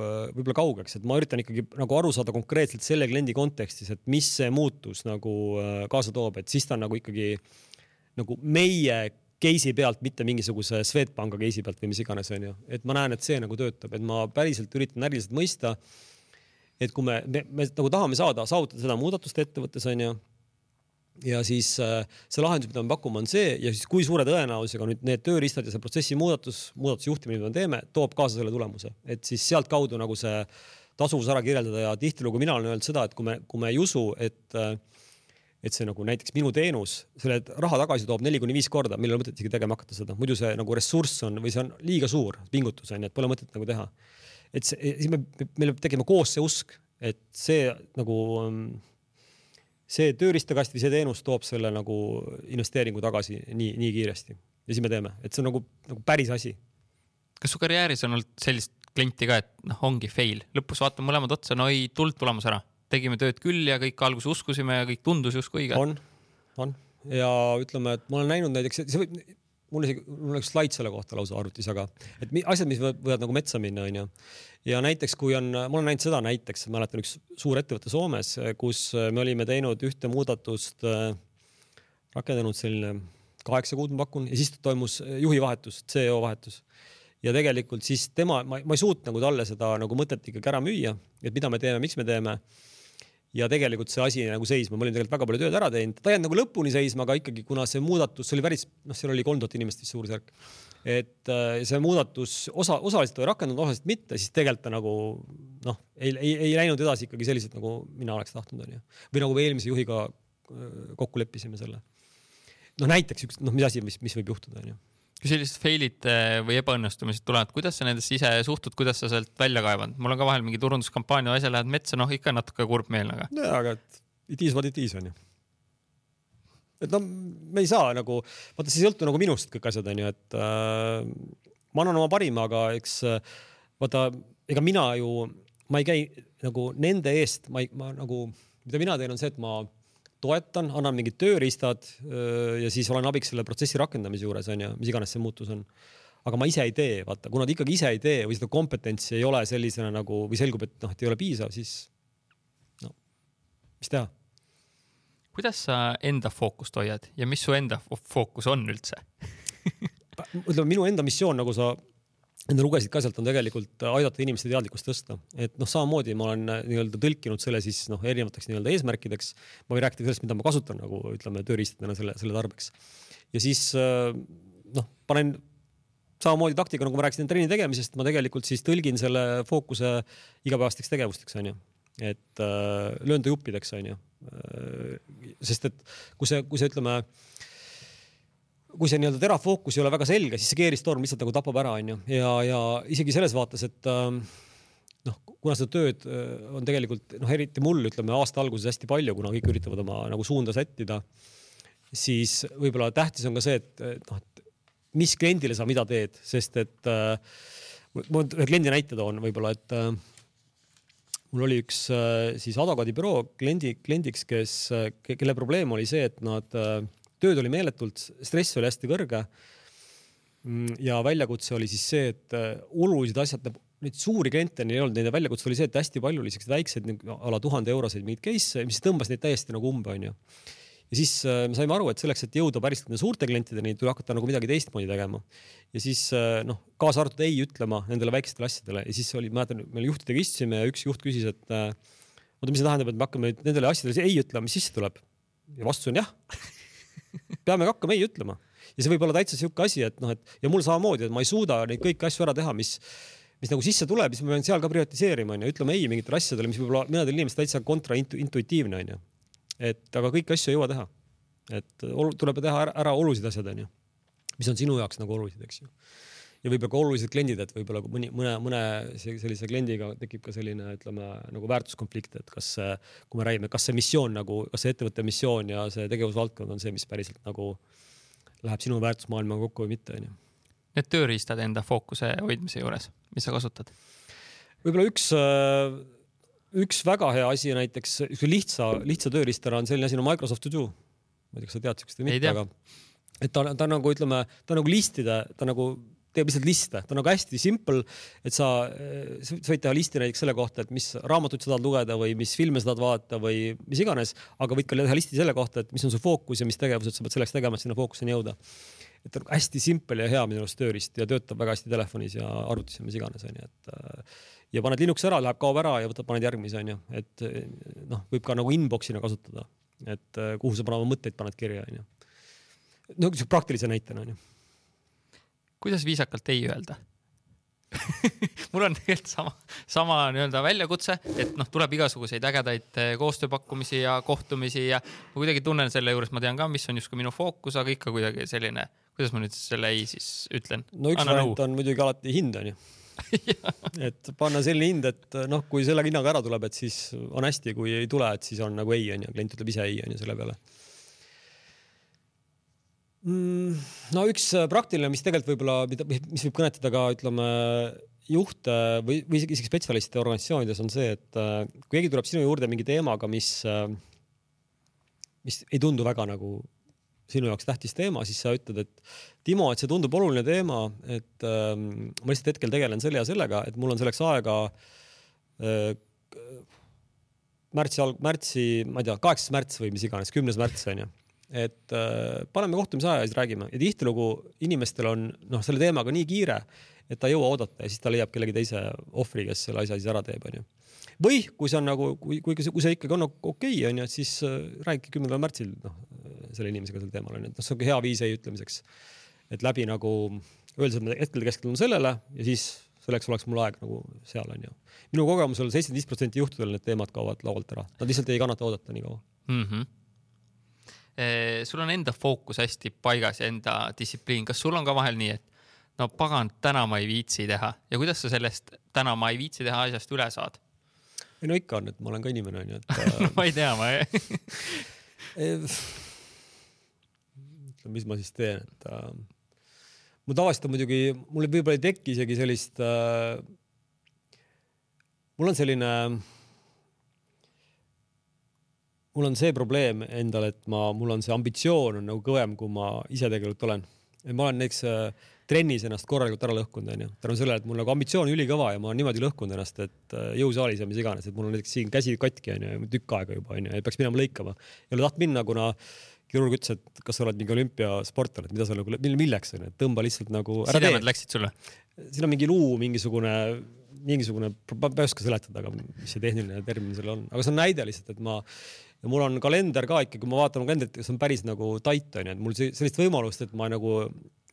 äh, võib-olla kaugeks, et ma üritan ikkagi nagu aru saada konkreetselt selle kliendi kontekstis, et mis see muutus nagu äh, kaasa toob, et siis ta on nagu ikkagi nagu meie case'i pealt, mitte mingisuguse Swedbanka case'i pealt või mis iganes, onju. et ma näen, et see nagu töötab, et ma päriselt üritan äriliselt mõista, et kui me, me, me nagu tahame saada, saavutada seda muudatust ettevõttes, onju ja siis äh, see lahendus, mida me pakume, on see ja siis kui suure tõenäosusega nüüd need tööriistad ja see protsessi muudatus, muudatuse juhtimine, mida me teeme, toob kaasa selle tulemuse, et siis sealtkaudu nagu see tasuvus ära kirjeldada ja tihtilugu mina olen öelnud seda, et kui me, kui me ei usu, et äh, et see nagu näiteks minu teenus selle raha tagasi toob neli kuni viis korda, meil ei ole mõtet isegi tegema hakata seda, muidu see nagu ressurss on või see on liiga suur pingutus on ju, et pole mõtet nagu teha. et see, siis me, meil peab tekkima koos see usk, et see nagu ähm, see tööriistakast või see teenus toob selle nagu investeeringu tagasi nii, nii kiiresti. Ja siis me teeme, et see on nagu, nagu päris asi. kas su karjääris on olnud sellist klienti ka, et noh, ongi fail, lõpus vaatame mõlemad otsa, no ei tulnud tulemus ära, tegime tööd küll ja kõik alguses uskusime ja kõik tundus justkui õige. on, on. Ja ütleme, et ma olen näinud näiteks, see võib, mul isegi, mul on üks slaid selle kohta lausa arvutis, aga et asjad, mis võivad, nagu metsa minna, onju ja näiteks, kui on, ma olen näinud seda näiteks, mäletan üks suur ettevõte Soomes, kus me olime teinud ühte muudatust, rakendanud selline kaheksa kuud ma pakun ja siis toimus juhi vahetus, CEO vahetus. ja tegelikult siis tema, ma, ma ei suutnud nagu talle seda nagu mõtet ikkagi ära müüa, et mida me teeme, miks me teeme. Ja tegelikult see asi nagu seisma, ma olin tegelikult väga palju tööd ära teinud, ta ei jäänud nagu lõpuni seisma, aga ikkagi, kuna see muudatus, see oli päris, noh, seal oli kolm tuhat inimest vist suurusjärk et äh, see muudatus osa, osaliselt oli rakendunud, osaliselt mitte, siis tegelikult ta nagu noh, ei, ei, ei läinud edasi ikkagi selliselt, nagu mina oleks tahtnud, onju. või nagu eelmise juhiga äh, kokku leppisime selle. noh, näiteks üks, noh, mis asi, mis, mis võib juhtuda, onju kui sellised fail'id äh, või ebaõnnestumised tulevad, kuidas sa nendesse ise suhtud, kuidas sa sealt välja kaevad? mul on ka vahel mingi turunduskampaania asja lähed metsa, noh ikka natuke kurb meel, aga. nojah, aga it is what it is onju et no me ei saa nagu, vaata, see ei sõltu nagu minust kõik asjad onju, et äh, ma annan oma parima, aga eks äh, vaata, ega mina ju, ma ei käi nagu nende eest, ma ei, ma nagu, mida mina teen, on see, et ma toetan, annan mingid tööriistad ja siis olen abiks selle protsessi rakendamise juures onju, mis iganes see muutus on. Aga ma ise ei tee, vaata, kuna ta ikkagi ise ei tee või seda kompetentsi ei ole sellisena nagu või selgub, et noh, et ei ole piisav, siis no mis teha? Kuidas sa enda fookust hoiad ja mis su enda fookus on üldse? Ütleme, minu enda missioon, nagu sa enda lugesid ka sealt, on tegelikult aidata inimeste teadlikkust tõsta, et noh, samamoodi ma olen nii-öelda tõlkinud selle siis noh, erinevateks nii-öelda eesmärkideks. ma võin rääkida sellest, mida ma kasutan nagu ütleme tööriistadena selle, selle tarbeks. ja siis noh, panen samamoodi taktika, nagu ma rääkisin trenni tegemisest, ma tegelikult siis tõlgin selle fookuse igapäevasteks tegevusteks, onju. et äh, löön ta juppideks, onju Äh, sest et kui see, kui see ütleme, kui see nii-öelda terav fookus ei ole väga selge, siis see keeristorm lihtsalt nagu tapab ära, onju. ja, ja isegi selles vaates, et ähm, noh, kuna seda tööd äh, on tegelikult noh, eriti mul ütleme aasta alguses hästi palju, kuna kõik üritavad oma nagu suunda sättida siis võib-olla tähtis on ka see, et noh, et mis kliendile sa mida teed, sest et äh, ma ühe kliendi näite toon võib-olla, et äh, mul oli üks äh, siis advokaadibüroo kliendi, kliendiks, kes, äh, kelle probleem oli see, et nad, äh, tööd oli meeletult, stress oli hästi kõrge. Ja väljakutse oli siis see, et olulised asjad, neid suuri kliente neil ei olnud, nende väljakutse oli see, et hästi palju oli siukseid väikseid a la tuhande euroseid mingeid case'e, mis tõmbas neid täiesti nagu umbe, onju ja siis äh, me saime aru, et selleks, et jõuda päriselt nende suurte klientideni, tuli hakata nagu midagi teistmoodi tegema. ja siis äh, noh, kaasa arvatud ei ütlema nendele väikestele asjadele ja siis oli, mäletan, me juhtidega istusime ja üks juht küsis, et äh, oota, mis see tähendab, et me hakkame nüüd nendele asjadele ei ütlema, mis sisse tuleb? ja vastus on jah peame hakkama ei ütlema ja see võib olla täitsa sihuke asi, et noh, et ja mul samamoodi, et ma ei suuda neid kõiki asju ära teha, mis mis nagu sisse tuleb, siis ma pean seal ka prioritiseerima, onju, ütlema ei mingitele asjadele, mis võib-olla mõnedel inimestel täitsa kontraintuitiivne onju et aga kõiki asju ei jõua teha. et tuleb teha ära, ära olulised asjad, onju, mis on sinu jaoks nagu olulised, eks ju. Ja võib-olla ka olulised kliendid, et võib-olla mõni, mõne, mõne sellise kliendiga tekib ka selline, ütleme nagu väärtuskonflikt, et kas, kui me räägime, kas see missioon nagu, kas see ettevõtte missioon ja see tegevusvaldkond on see, mis päriselt nagu läheb sinu väärtusmaailmaga kokku või mitte, onju. Need tööriistad enda fookuse hoidmise juures, mis sa kasutad? võib-olla üks üks väga hea asi näiteks, üks lihtsa, lihtsa tööriistana on selline asi nagu Microsoft To Do. ma ei tea, kas sa tead siukest või mitte, aga et ta, ta nagu ütleme, ta nagu listide, ta nagu teeb lihtsalt liste, ta on nagu hästi simple, et sa, sa võid teha listi näiteks selle kohta, et mis raamatuid sa tahad lugeda või mis filme sa tahad vaadata või mis iganes, aga võid ka teha listi selle kohta, et mis on su fookus ja mis tegevused sa pead selleks tegema, et sinna fookuseni jõuda. et on hästi simple ja hea minu arust tööriist ja töötab väga hästi telefonis ja arvutis ja mis iganes onju, et ja paned Linuxi ära, läheb, kaob ära ja võtad, paned järgmise, onju, et noh, võib ka nagu inbox'ina kasutada, et eh, kuhu sa oma mõtteid paned kirja, onju. no siukse praktilise näitena, onju. Kuidas viisakalt ei öelda? Mul on tegelikult sama, sama nii-öelda väljakutse, et noh, tuleb igasuguseid ägedaid eh, koostööpakkumisi ja kohtumisi ja ma kuidagi tunnen selle juures, ma tean ka, mis on justkui minu fookus, aga ikka kuidagi selline, kuidas ma nüüd selle ei siis ütlen? no üks variant on muidugi alati hind onju et panna selline hind, et noh, kui selle hinnaga ära tuleb, et siis on hästi, kui ei tule, et siis on nagu ei onju, klient ütleb ise ei onju selle peale. No üks praktiline, mis tegelikult võib-olla, mida, mis võib kõnetada ka ütleme juhte või, või isegi spetsialiste organisatsioonides on see, et äh, kui keegi tuleb sinu juurde mingi teemaga, mis, äh, mis ei tundu väga nagu sinu jaoks tähtis teema, siis sa ütled, et Timo, et see tundub oluline teema, et ähm, ma lihtsalt hetkel tegelen selle ja sellega, et mul on selleks aega äh, märtsi alg-, märtsi, ma ei tea, kaheksas märts või mis iganes, kümnes märts on ju. Et äh, paneme kohtumise aja ja siis räägime ja tihtilugu inimestel on noh, selle teemaga nii kiire, et ta ei jõua oodata ja siis ta leiab kellegi teise ohvri, kes selle asja siis ära teeb, onju või kui see on nagu, kui, kui, kui see ikkagi on okei okay,, onju, siis äh, räägige kümnendal märtsil, noh, selle inimesega sel teemal onju, et noh, see on hea viis ei ütlemiseks. et läbi nagu öeldes, et me hetkel keskendume sellele ja siis selleks oleks mul aeg nagu seal onju. minu kogemusel viis protsenti juhtudel need teemad kaovad laualt ära, nad lihtsalt ei kannata oodata nii kaua mm. -hmm sul on enda fookus hästi paigas ja enda distsipliin, kas sul on ka vahel nii, et no pagan, täna ma ei viitsi teha ja kuidas sa sellest täna ma ei viitsi teha asjast üle saad? ei no ikka on, et ma olen ka inimene onju, et no, ma ei tea, ma ei mis ma siis teen, et äh, mul tavaliselt on muidugi, mul võib-olla ei teki isegi sellist äh,. mul on selline, mul on see probleem endal, et ma, mul on see ambitsioon on nagu kõvem, kui ma ise tegelikult olen. et ma olen näiteks äh, trennis ennast korralikult ära lõhkunud, onju. tänu sellele, et mul nagu ambitsioon ülikõva ja ma olen niimoodi lõhkunud ennast, et äh, jõusaalis ja mis iganes, et mul on näiteks siin käsi katki onju, tükk aega juba onju, ja peaks minema lõikama. ei ole tahtnud minna, kuna kirurg ütles, et kas sa oled mingi olümpiasportlane, et mida sa nagu, milleks onju, et tõmba lihtsalt nagu. sidemed läksid sulle? siin on mingi luu, mingisugune, mingisugune, ma ei oska seletada, aga mis see tehniline termin seal on, aga see on näide lihtsalt, et ma ja mul on kalender ka ikka, kui ma vaatan kalendrit, see on päris nagu tait onju, et mul sellist võimalust, et ma nagu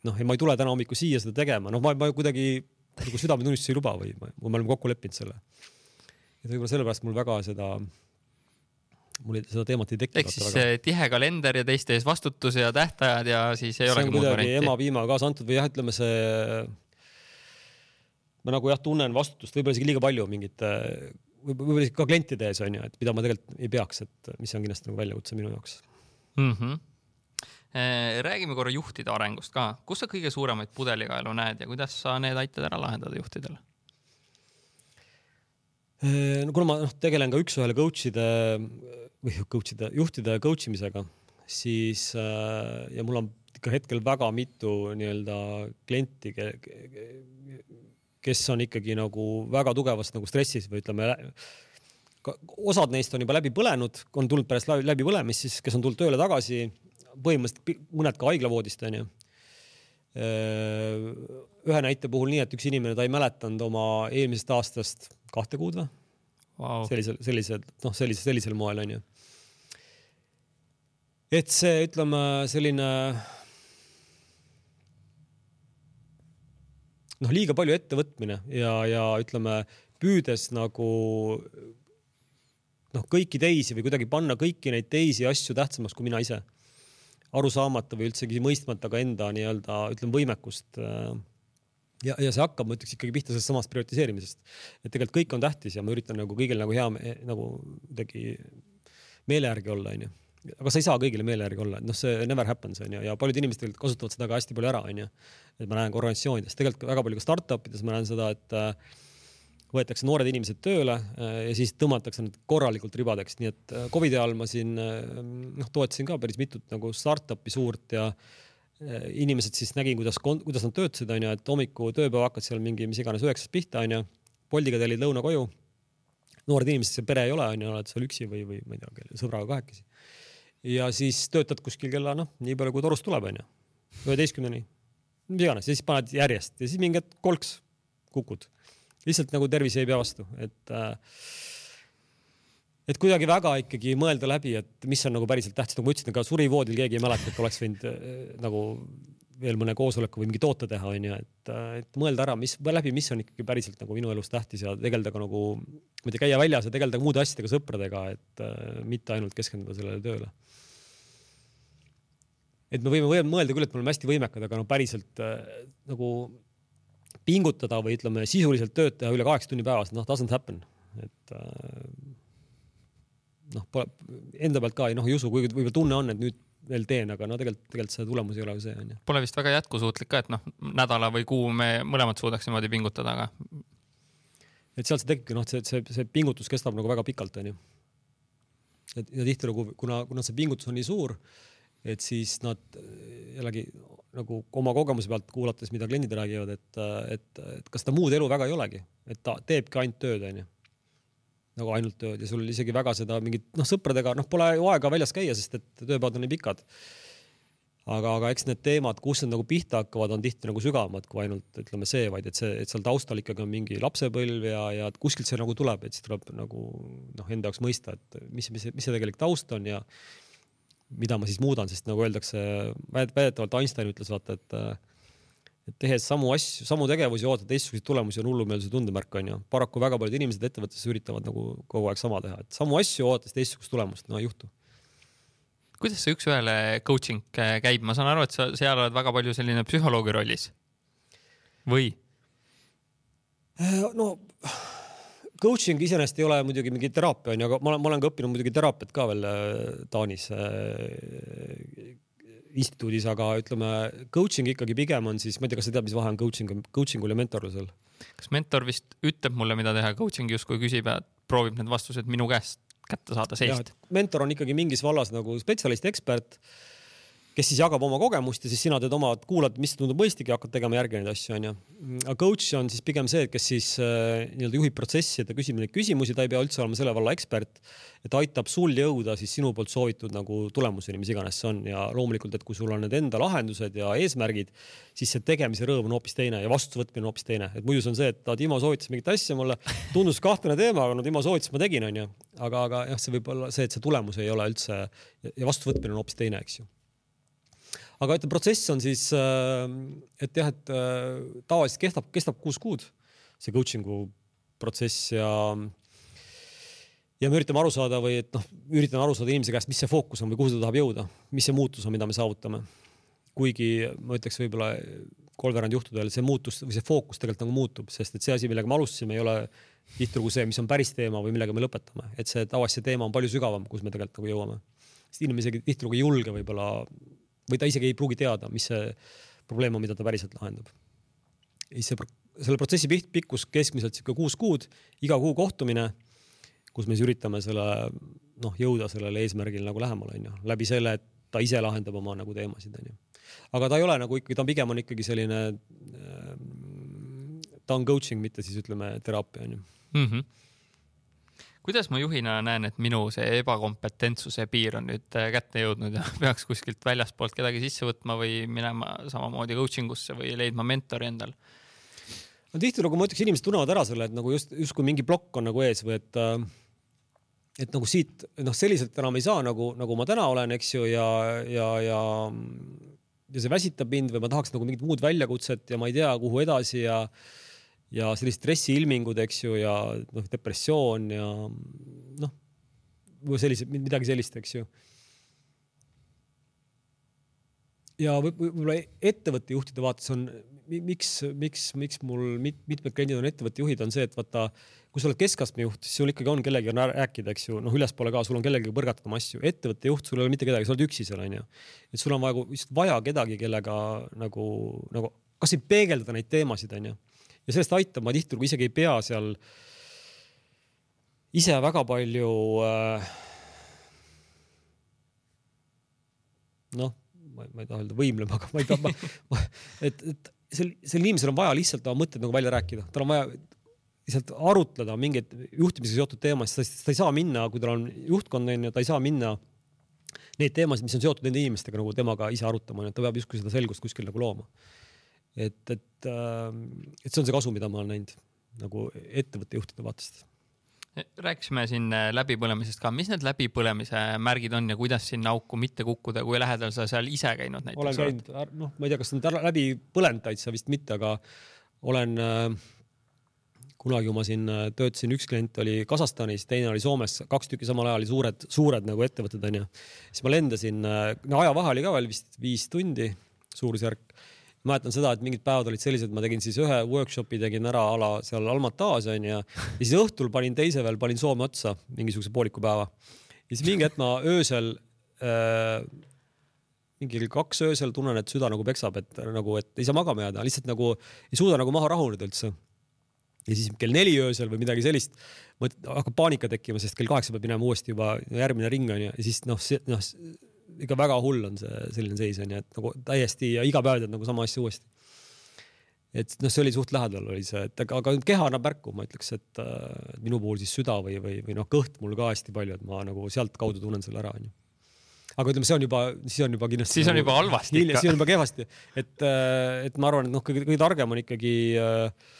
noh, ma ei tule täna hommikul siia seda tegema, noh, ma, ma kuidagi nagu südametunnistus ei luba või ma, me oleme kokku leppinud selle. et võib-olla sellepärast mul väga seda, mul seda teemat ei tekkinud. ehk siis väga. tihe kalender ja teiste ees vastutus ja tähtajad ja siis ei olegi muud varianti. ema piimaga kaasa antud või jah, ütleme see, ma nagu jah, tunnen vastutust võib-olla isegi liiga palju mingite, võib-olla isegi ka klientide ees on ju, et mida ma tegelikult ei peaks, et mis on kindlasti nagu väljakutse minu jaoks mm. -hmm räägime korra juhtide arengust ka, kus sa kõige suuremaid pudelikaelu näed ja kuidas sa need aitad ära lahendada juhtidele? no kuna ma noh, tegelen ka üks-ühele coach'ide või coach'ide, juhtide coach imisega, siis ja mul on ikka hetkel väga mitu nii-öelda klienti, kes on ikkagi nagu väga tugevas nagu stressis või ütleme, osad neist on juba läbi põlenud, on tulnud pärast läbi põlemist, siis kes on tulnud tööle tagasi, põhimõtteliselt mõned ka haiglavoodist onju. ühe näite puhul nii, et üks inimene, ta ei mäletanud oma eelmisest aastast kahte kuud või wow.? sellisel, sellisel, noh, sellise, sellisel moel onju. et see, ütleme selline noh, liiga palju ettevõtmine ja, ja ütleme, püüdes nagu noh, kõiki teisi või kuidagi panna kõiki neid teisi asju tähtsamaks kui mina ise. aru saamata või üldsegi mõistmata ka enda nii-öelda ütleme võimekust. Äh, ja, ja see hakkab, ma ütleks ikkagi pihta sellest samast prioritiseerimisest, et tegelikult kõik on tähtis ja ma üritan nagu kõigil nagu hea nagu kuidagi meele järgi olla, onju aga sa ei saa kõigile meele järgi olla, et noh, see never happens onju ja paljud inimesed tegelikult kasutavad seda ka hästi palju ära, onju. et ma näen ka organisatsioonides, tegelikult väga palju ka startup ides ma näen seda, et äh, võetakse noored inimesed tööle äh, ja siis tõmmatakse nad korralikult ribadeks, nii et äh, Covidi ajal ma siin noh, toetasin ka päris mitut nagu startup'i suurt ja inimesed siis nägin, kuidas, kuidas nad töötasid, onju, et hommiku tööpäev hakkas seal mingi mis iganes üheksast pihta, onju. Boltiga tellid lõuna koju. noored inimesed, seal pere ei ole, onju, oled seal üksi või, või ma ei tea, sõbraga kahekesi ja siis töötad kuskil kella noh, nii palju kui torust tuleb, onju, üheteistkümneni, mis iganes. Ja siis paned järjest. Ja siis mingi hetk kolks kukud. lihtsalt nagu tervis ei pea vastu, et äh, et kuidagi väga ikkagi mõelda läbi, et mis on nagu päriselt tähtis, nagu ma ütlesin, ega surivoodil keegi ei mäleta, et oleks võinud äh, nagu veel mõne koosoleku või mingi toote teha, onju, et, et mõelda ära, mis läbi, mis on ikkagi päriselt nagu minu elus tähtis ja tegeleda ka nagu, ma ei tea, käia väljas ja tegeleda muude asjadega, sõpradega, et äh, mitte ainult keskenduda sellele tööle et me võime mõelda küll, et me oleme hästi võimekad, aga no päriselt äh, nagu pingutada või ütleme sisuliselt tööd teha üle kaheksa tunni päevas, noh, doesn't happen, et äh, noh, pole enda pealt ka ei noh, ei usu, kuigi võib-olla tunne on, et nüüd veel teen, aga no tegelikult, tegelikult see tulemus ei ole ju see onju. Pole vist väga jätkusuutlik ka, et noh, nädala või kuu me mõlemad suudaks niimoodi pingutada, aga. et sealt see tekibki noh, see, see, see pingutus kestab nagu väga pikalt onju. et ja tihtilugu, kuna, kuna see pingutus on nii suur et siis nad jällegi nagu oma kogemuse pealt kuulates, mida kliendid räägivad, et, et, et kas ta muud elu väga ei olegi, et ta teebki ainult tööd, onju. nagu ainult tööd ja sul isegi väga seda mingit noh, sõpradega noh, pole ju aega väljas käia, sest et tööpäevad on nii pikad. aga, aga eks need teemad, kus need nagu pihta hakkavad, on tihti nagu sügavamad kui ainult ütleme see, vaid et see, et seal taustal ikkagi on mingi lapsepõlv ja, ja kuskilt see nagu tuleb, et siis tuleb nagu noh, enda jaoks mõista, et mis, mis, mis see tegelik taust on ja mida ma siis muudan, sest nagu öeldakse, väidetavalt Einstein ütles vaata, et et tehes samu asju, samu tegevusi, ootad teistsuguseid tulemusi, on hullumeelsuse tundemärk onju. paraku väga paljud inimesed ettevõttes üritavad nagu kogu aeg sama teha, et samu asju oodates teistsugust tulemust, no ei juhtu. kuidas see üks-ühele coaching käib, ma saan aru, et sa seal oled väga palju selline psühholoogi rollis või? no coaching iseenesest ei ole muidugi mingi teraapia onju, aga ma olen, ma olen ka õppinud muidugi teraapiat ka veel äh, Taanis äh, instituudis, aga ütleme, coaching ikkagi pigem on siis, ma ei tea, kas sa tead, mis vahe on coaching, coaching ul ja mentorlusel? kas mentor vist ütleb mulle, mida teha, coaching justkui küsib ja proovib need vastused minu käest kätte saada seest? mentor on ikkagi mingis vallas nagu spetsialist, ekspert kes siis jagab oma kogemust ja siis sina teed oma, kuulad, mis tundub mõistlik ja hakkad tegema järgi neid asju, onju. aga coach on siis pigem see, kes siis äh, nii-öelda juhib protsessi, et ta küsib neid küsimusi, ta ei pea üldse olema selle valla ekspert. et aitab sul jõuda siis sinu poolt soovitud nagu tulemuseni, mis iganes see on ja loomulikult, et kui sul on need enda lahendused ja eesmärgid, siis see tegemise rõõm on hoopis teine ja vastuvõtmine on hoopis teine, et muidu see on see, et Timo soovitas mingit asja mulle, tundus kahtlane teema, aga no Timo soovitas, ma tegin, onju. aga, aga jah, see võib olla see, et see tulemus ei ole üldse ja vastuvõtmine on hoopis teine, eks ju aga ütleme, protsess on siis, äh, et jah, et äh, tavaliselt kestab, kestab kuus kuud see coaching'u protsess ja ja me üritame aru saada või et noh, üritan aru saada inimese käest, mis see fookus on või kuhu ta tahab jõuda, mis see muutus on, mida me saavutame. kuigi ma ütleks võib-olla kolmveerand juhtudel see muutus või see fookus tegelikult nagu muutub, sest et see asi, millega me alustasime, ei ole tihtilugu see, mis on päris teema või millega me lõpetame, et see tavaliselt teema on palju sügavam, kus me tegelikult nagu jõuame. sest inimene isegi tihtilugu ei julge võib-olla või ta isegi ei pruugi teada, mis see probleem on, mida ta päriselt lahendab. siis see, selle protsessi pikkus keskmiselt sihuke kuus kuud, iga kuu kohtumine, kus me siis üritame selle noh, jõuda sellele eesmärgile nagu lähemale, onju, läbi selle, et ta ise lahendab oma nagu teemasid, onju. aga ta ei ole nagu ikkagi, ta on pigem on ikkagi selline, ta on coaching, mitte siis ütleme teraapia, onju mm. -hmm kuidas ma juhina näen, et minu see ebakompetentsuse piir on nüüd äh, kätte jõudnud ja peaks kuskilt väljaspoolt kedagi sisse võtma või minema samamoodi coaching usse või leidma mentori endal? no tihtilugu ma ütleks, inimesed tunnevad ära selle, et nagu just justkui mingi plokk on nagu ees või et äh, et nagu siit noh, selliselt enam ei saa nagu, nagu ma täna olen, eks ju, ja, ja, ja ja see väsitab mind või ma tahaks nagu mingit muud väljakutset ja ma ei tea, kuhu edasi ja ja sellised stressiilmingud, eks ju, ja noh, depressioon ja noh, või sellised, midagi sellist, eks ju. ja võib-olla ettevõtte juhtide vaates on, miks, miks, miks mul mit, mitmed kliendid on ettevõtte juhid, on see, et vaata, kui sa oled keskastme juht, siis sul ikkagi on kellegagi rääkida, eks ju, noh, ülespoole ka, sul on kellegagi põrgatada oma asju. ettevõtte juht, sul ei ole mitte kedagi, sa oled üksi seal, onju. et sul on vaja, lihtsalt vaja kedagi, kellega nagu, nagu kasvõi peegeldada neid teemasid, onju ja sellest aitab, ma tihtilugu isegi ei pea seal ise väga palju äh, noh, ma ei taha öelda võimlema, aga ma ei taha, et, et sel, sel inimesel on vaja lihtsalt oma mõtted nagu välja rääkida, tal on vaja lihtsalt arutleda mingeid juhtimisega seotud teemasid, ta ei saa minna, kui tal on juhtkond on ju, ta ei saa minna neid teemasid, mis on seotud nende inimestega nagu temaga ise arutama, ta peab justkui seda selgust kuskil nagu looma et, et, ähm, et see on see kasu, mida ma olen näinud nagu ettevõtte juhtide vaatest. Rääkisime siin äh, läbipõlemisest ka, mis need läbipõlemise märgid on ja kuidas sinna auku mitte kukkuda, kui lähedal sa seal ise käinud näiteks olen käinud, noh, ma ei tea, kas nüüd läbi põlenud täitsa vist mitte, aga olen äh, kunagi, kui ma siin äh, töötasin, üks klient oli Kasahstanis, teine oli Soomes, kaks tükki samal ajal oli suured, suured nagu ettevõtted onju. siis ma lendasin, no ajavahe oli ka veel vist viis tundi suurusjärk mäletan seda, et mingid päevad olid sellised, ma tegin siis ühe workshopi tegin ära ala seal Almatas onju ja siis õhtul panin teise veel, panin Soome otsa mingisuguse pooliku päeva. ja siis mingi hetk ma öösel äh,, mingi kell kaks öösel tunnen, et süda nagu peksab, et nagu, et ei saa magama jääda, lihtsalt nagu ei suuda nagu maha rahuneda üldse. ja siis kell neli öösel või midagi sellist, hakkab paanika tekkima, sest kell kaheksa peab minema uuesti juba järgmine ring onju ja siis noh, noh ikka väga hull on see selline seis onju, et nagu täiesti ja iga päev teed nagu sama asja uuesti. et noh, see oli suht lähedal oli see, et aga, aga keha annab märku, ma ütleks, et äh, minu puhul siis süda või, või, või noh, kõht mul ka hästi palju, et ma nagu sealtkaudu tunnen selle ära onju aga ütleme, see on juba, siis on juba kindlasti. siis on nagu, juba halvasti ikka. siis on juba kehvasti, et, äh, et ma arvan, et noh, kõige, kõige targem on ikkagi äh,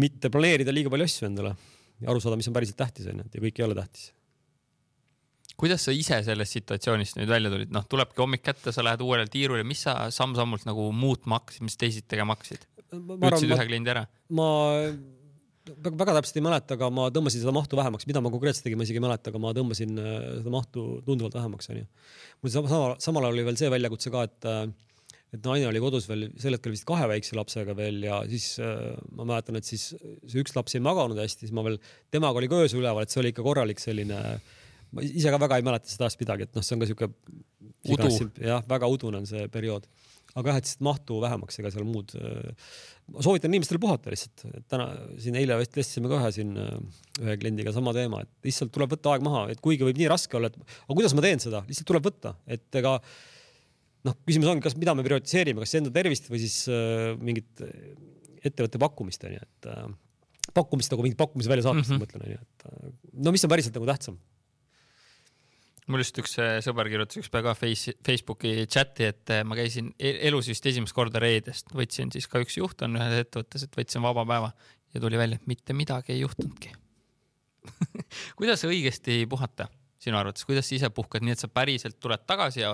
mitte planeerida liiga palju asju endale ja aru saada, mis on päriselt tähtis onju, et ja kõik ei ole tähtis kuidas sa ise sellest situatsioonist nüüd välja tulid, noh, tulebki hommik kätte, sa lähed uuele tiirule, mis sa samm-sammult nagu muutma hakkasid, mis teisiti tegema hakkasid? püüdsid ühe kliendi ära? ma väga, väga täpselt ei mäleta, aga ma tõmbasin seda mahtu vähemaks, mida ma konkreetselt tegin, ma isegi ei mäleta, aga ma tõmbasin äh, seda mahtu tunduvalt vähemaks, onju. mul sama, sama, samal ajal oli veel see väljakutse ka, et äh, et naine oli kodus veel sel hetkel vist kahe väikse lapsega veel ja siis äh, ma mäletan, et siis see üks laps ei maganud hästi, siis ma veel, temaga oli ka öösel üleval, et see oli ikka korralik selline äh, ma ise ka väga ei mäleta seda asja midagi, et noh, see on ka sihuke. udu. jah, väga udune on see periood, aga jah, et lihtsalt mahtu vähemaks, ega seal muud. Äh, ma soovitan inimestel puhata lihtsalt, täna siin eile vestlesime ka ühe siin äh, ühe kliendiga sama teema, et lihtsalt tuleb võtta aeg maha, et kuigi võib nii raske olla, et aga kuidas ma teen seda, lihtsalt tuleb võtta, et ega noh, küsimus ongi, kas, mida me prioritiseerime, kas enda tervist või siis äh, mingit ettevõtte pakkumist onju, et äh, pakkumist nagu mingit pakkumise väljasaatmist mm -hmm. ma mõtlen onju, et äh, no mis on päriselt nagu tähtsam mul just üks äh, sõber kirjutas ükspäev ka face, Facebooki chati, et äh, ma käisin e-, elus vist esimest korda reedest, võtsin siis ka üks juht on ühes ettevõttes, et võtsin vaba päeva ja tuli välja, et mitte midagi ei juhtunudki. Kuidas õigesti puhata sinu arvates, kuidas sa ise puhkad, nii et sa päriselt tuled tagasi ja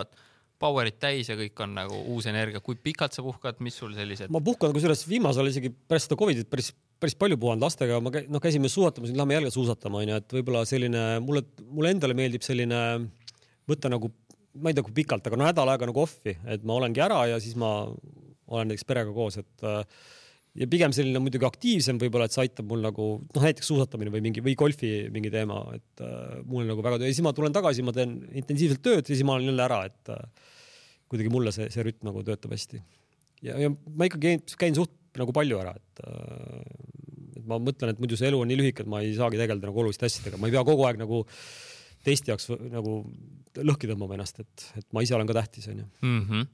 power'id täis ja kõik on nagu uus energia, kui pikalt sa puhkad, mis sul sellised? ma puhkan kusjuures viimasel isegi pärast seda Covidit päris päris palju puhanud lastega, ma käin, noh, käisime suusatamas, nüüd lähme jälle suusatama, onju, et võib-olla selline mulle, mulle endale meeldib selline võtta nagu, ma ei tea, kui pikalt, aga no nädal aega nagu off'i, et ma olengi ära ja siis ma olen näiteks perega koos, et ja pigem selline muidugi aktiivsem võib-olla, et see aitab mul nagu noh, näiteks suusatamine või mingi või golfi mingi teema, et äh, mul nagu väga, ja siis ma tulen tagasi, ma teen intensiivselt tööd ja siis ma olen jälle ära, et äh, kuidagi mulle see, see rütm nagu töötab hästi. ja, ja ma ikka käin, käin suht nagu palju ära, et, äh, et ma mõtlen, et muidu see elu on nii lühike, et ma ei saagi tegeleda nagu oluliste asjadega, ma ei pea kogu aeg nagu teiste jaoks nagu lõhki tõmbama ennast, et, et ma ise olen ka tähtis, onju. Mhm.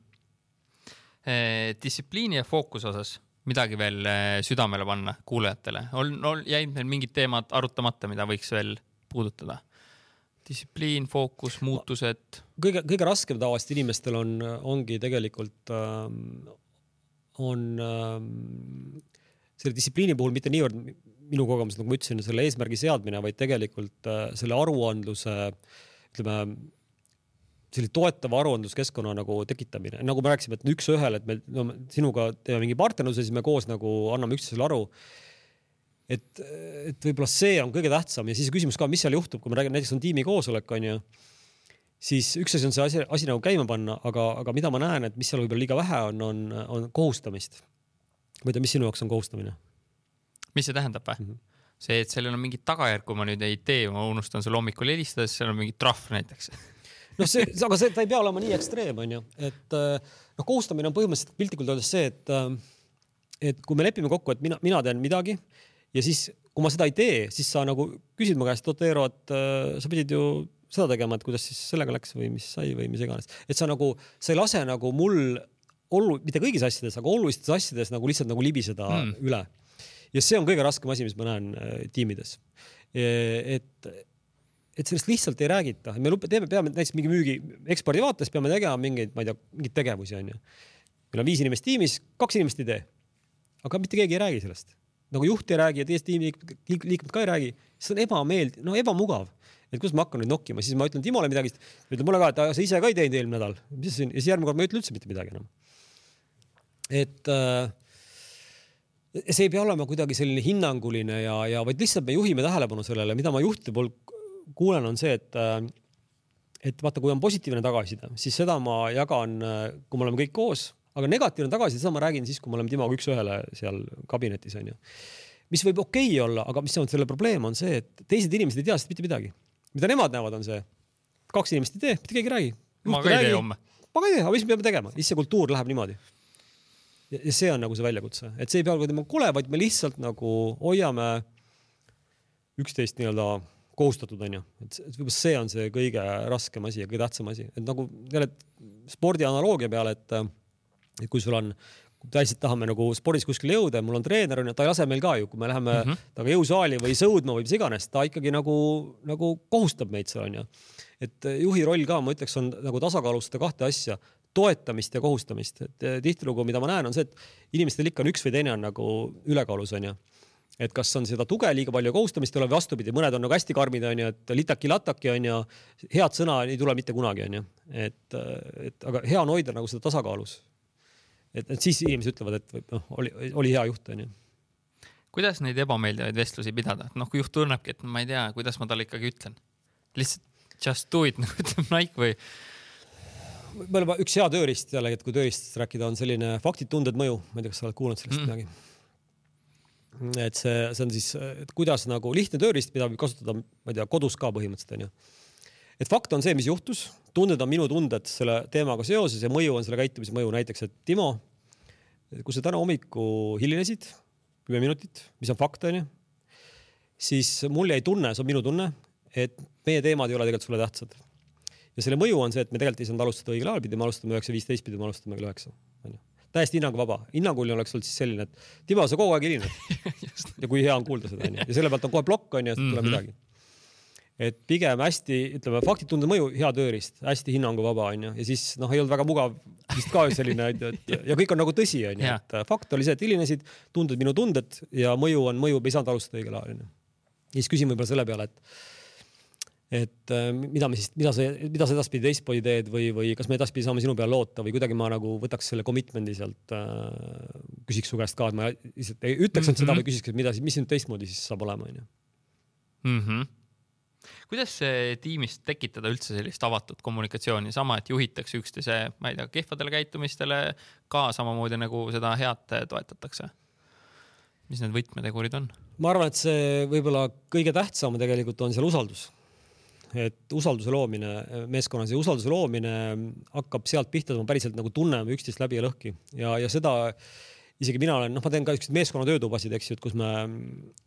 distsipliini ja fookuse osas midagi veel eh, südamele panna kuulajatele, on, on, jäid meil mingid teemad arutamata, mida võiks veel puudutada? distsipliin, fookus, muutused. kõige, kõige raskem tavaliselt inimestel on, ongi tegelikult äh, on äh, selle distsipliini puhul mitte niivõrd minu kogemus, nagu ma ütlesin, selle eesmärgi seadmine, vaid tegelikult äh, selle aruandluse ütleme selline toetava aruandluskeskkonna nagu tekitamine, nagu me rääkisime, et üks-ühele, et me no, sinuga teeme mingi partnerluse, siis me koos nagu anname üksteisele aru. et, et võib-olla see on kõige tähtsam ja siis küsimus ka, mis seal juhtub, kui me räägime, näiteks on tiimikoosolek, onju. Siis üks asi on see asi, asi nagu käima panna, aga, aga mida ma näen, et mis seal võib-olla liiga vähe on, on, on kohustamist. ma ei tea, mis sinu jaoks on kohustamine? mis see tähendab või mm? -hmm see, et sellel on mingi tagajärg, kui ma nüüd ei tee, ma unustan sulle hommikul helistades, seal on mingi trahv näiteks noh, see, aga see, ta ei pea olema nii ekstreem, onju, et äh, noh, kohustamine on põhimõtteliselt piltlikult öeldes see, et, äh, et kui me lepime kokku, et mina, mina teen midagi ja siis, kui ma seda ei tee, siis sa nagu küsid mu käest, oot Eero, et äh, sa pidid ju seda tegema, et kuidas siis sellega läks või mis sai või mis iganes, et sa nagu, sa ei lase nagu mul ollu-, mitte kõigis asjades, aga olulistes asjades nagu lihtsalt nagu libiseda mm. üle. ja see on kõige raskem asi, mis ma näen äh, tiimides. et et sellest lihtsalt ei räägita, me teeme, peame näiteks mingi müügi ekspordi vaates peame tegema mingeid, ma ei tea, mingeid tegevusi onju. meil on viis inimest tiimis, kaks inimest ei tee. aga mitte keegi ei räägi sellest, nagu juht ei räägi ja teised tiimiliikmed liikmed ka ei räägi, see on ebameeldiv, no ebamugav. et kuidas ma hakkan nüüd nokkima, siis ma ütlen Timole midagi, ta ütleb mulle ka, et sa ise ka ei teinud eelmine nädal, mis on? Ja siis järgmine kord ma ei ütle üldse mitte midagi enam. et äh, see ei pea olema kuidagi selline hinnanguline ja, ja vaid lihtsalt me juhime tähelepanu sellele, mida ma juhtide poolt kuulen, on see, et, äh, et vaata, kui on positiivne tagasiside, siis seda ma jagan, äh, kui me oleme kõik koos, aga negatiivne tagasiside, seda ma räägin siis, kui me oleme Timoga üks-ühele seal kabinetis onju. mis võib okei okay olla, aga mis on selle probleem, on see, et teised inimesed ei tea sellest mitte midagi. mida nemad näevad, on see, kaks inimest ei tee, mitte keegi ei räägi. ma ka ei tee homme. ma ka ei tee, aga mis me peame tegema, siis see kultuur läheb niimoodi ja see on nagu see väljakutse, et see ei pea olema kole, vaid me lihtsalt nagu hoiame üksteist nii-öelda kohustatud, onju, et võib-olla see on see kõige raskem asi ja kõige tähtsam asi, et nagu jälle spordi analoogia peale, et, et kui sul on, päriselt tahame nagu spordis kuskile jõuda ja mul on treener onju, ta ei lase meil ka ju, kui me läheme mm -hmm. temaga jõusaali või sõudma või mis iganes, ta ikkagi nagu, nagu kohustab meid seal onju. et juhi roll ka, ma ütleks, on nagu tasakaalustada kahte asja, toetamist ja kohustamist, et tihtilugu, mida ma näen, on see, et inimestel ikka on üks või teine on nagu ülekaalus onju et kas on seda tuge liiga palju, kohustamist ei ole, vastupidi, mõned on nagu hästi karmid, onju, et litaki-lataki onju, head sõna ei tule mitte kunagi, onju, et, et aga hea on hoida nagu seda tasakaalus. Et, et siis inimesed ütlevad, et noh, oli, oli hea juht, onju. kuidas neid ebameeldivaid vestlusi pidada, et noh, kui juht tunnebki, et ma ei tea, kuidas ma talle ikkagi ütlen, lihtsalt just do it nagu ütleb Nike või võib-olla üks hea tööriist jällegi, et kui tööriistast rääkida, on selline faktid, tunded, mõju, ma ei tea, kas sa oled kuulnud sellest mm. midagi et see, see on siis, et kuidas nagu lihtne tööriist, mida võib kasutada, ma ei tea, kodus ka põhimõtteliselt onju. Et fakt on see, mis juhtus, tunded on minu tunded selle teemaga seoses ja mõju on selle käitumise mõju, näiteks, et Timo, kui sa täna hommikul hilinesid kümme minutit, mis on fakt onju, siis mul jäi tunne, see on minu tunne, et meie teemad ei ole tegelikult sulle tähtsad. ja selle mõju on see, et me tegelikult ei saanud alustada õigel ajal, pidime alustama üheksa viisteist, pidime alustama kell üheksa, onju täiesti hinnanguvaba. hinnanguline oleks olnud siis selline, et Timo, sa kogu aeg hilined ja kui hea on kuulda seda onju ja selle pealt on kohe plokk onju, et ei tule mhm. midagi. Et pigem hästi, ütleme, faktid tunde mõju, hea tööriist, hästi hinnanguvaba onju ja siis noh, ei olnud väga mugav vist ka selline, et ja kõik on nagu tõsi onju, et fakt oli see, et hilinesid, tunded minu tunded ja mõju on mõju, ei saanud alustada õigel ajal onju. ja siis küsin võib-olla selle peale, et et äh, mida me siis, mida sa, mida sa edaspidi teistmoodi teed või, või kas me edaspidi saame sinu peale loota või kuidagi ma nagu võtaks selle commitment'i sealt äh,, küsiks su käest ka, et ma lihtsalt ei ütleks ainult mm -hmm. seda või küsiks, et mida siis, mis nüüd teistmoodi siis saab olema, onju. Mhm. Kuidas tiimis tekitada üldse sellist avatud kommunikatsiooni, sama, et juhitakse üksteise, ma ei tea, kehvadele käitumistele ka samamoodi nagu seda head toetatakse? mis need võtmetegurid on? ma arvan, et see võib-olla kõige tähtsam tegelikult on seal usaldus et usalduse loomine meeskonnas ja usalduse loomine hakkab sealt pihta, et me päriselt nagu tunneme üksteist läbi ja lõhki ja, ja seda isegi mina olen, noh, ma teen ka siukseid meeskonna töötubasid, eks ju, et kus me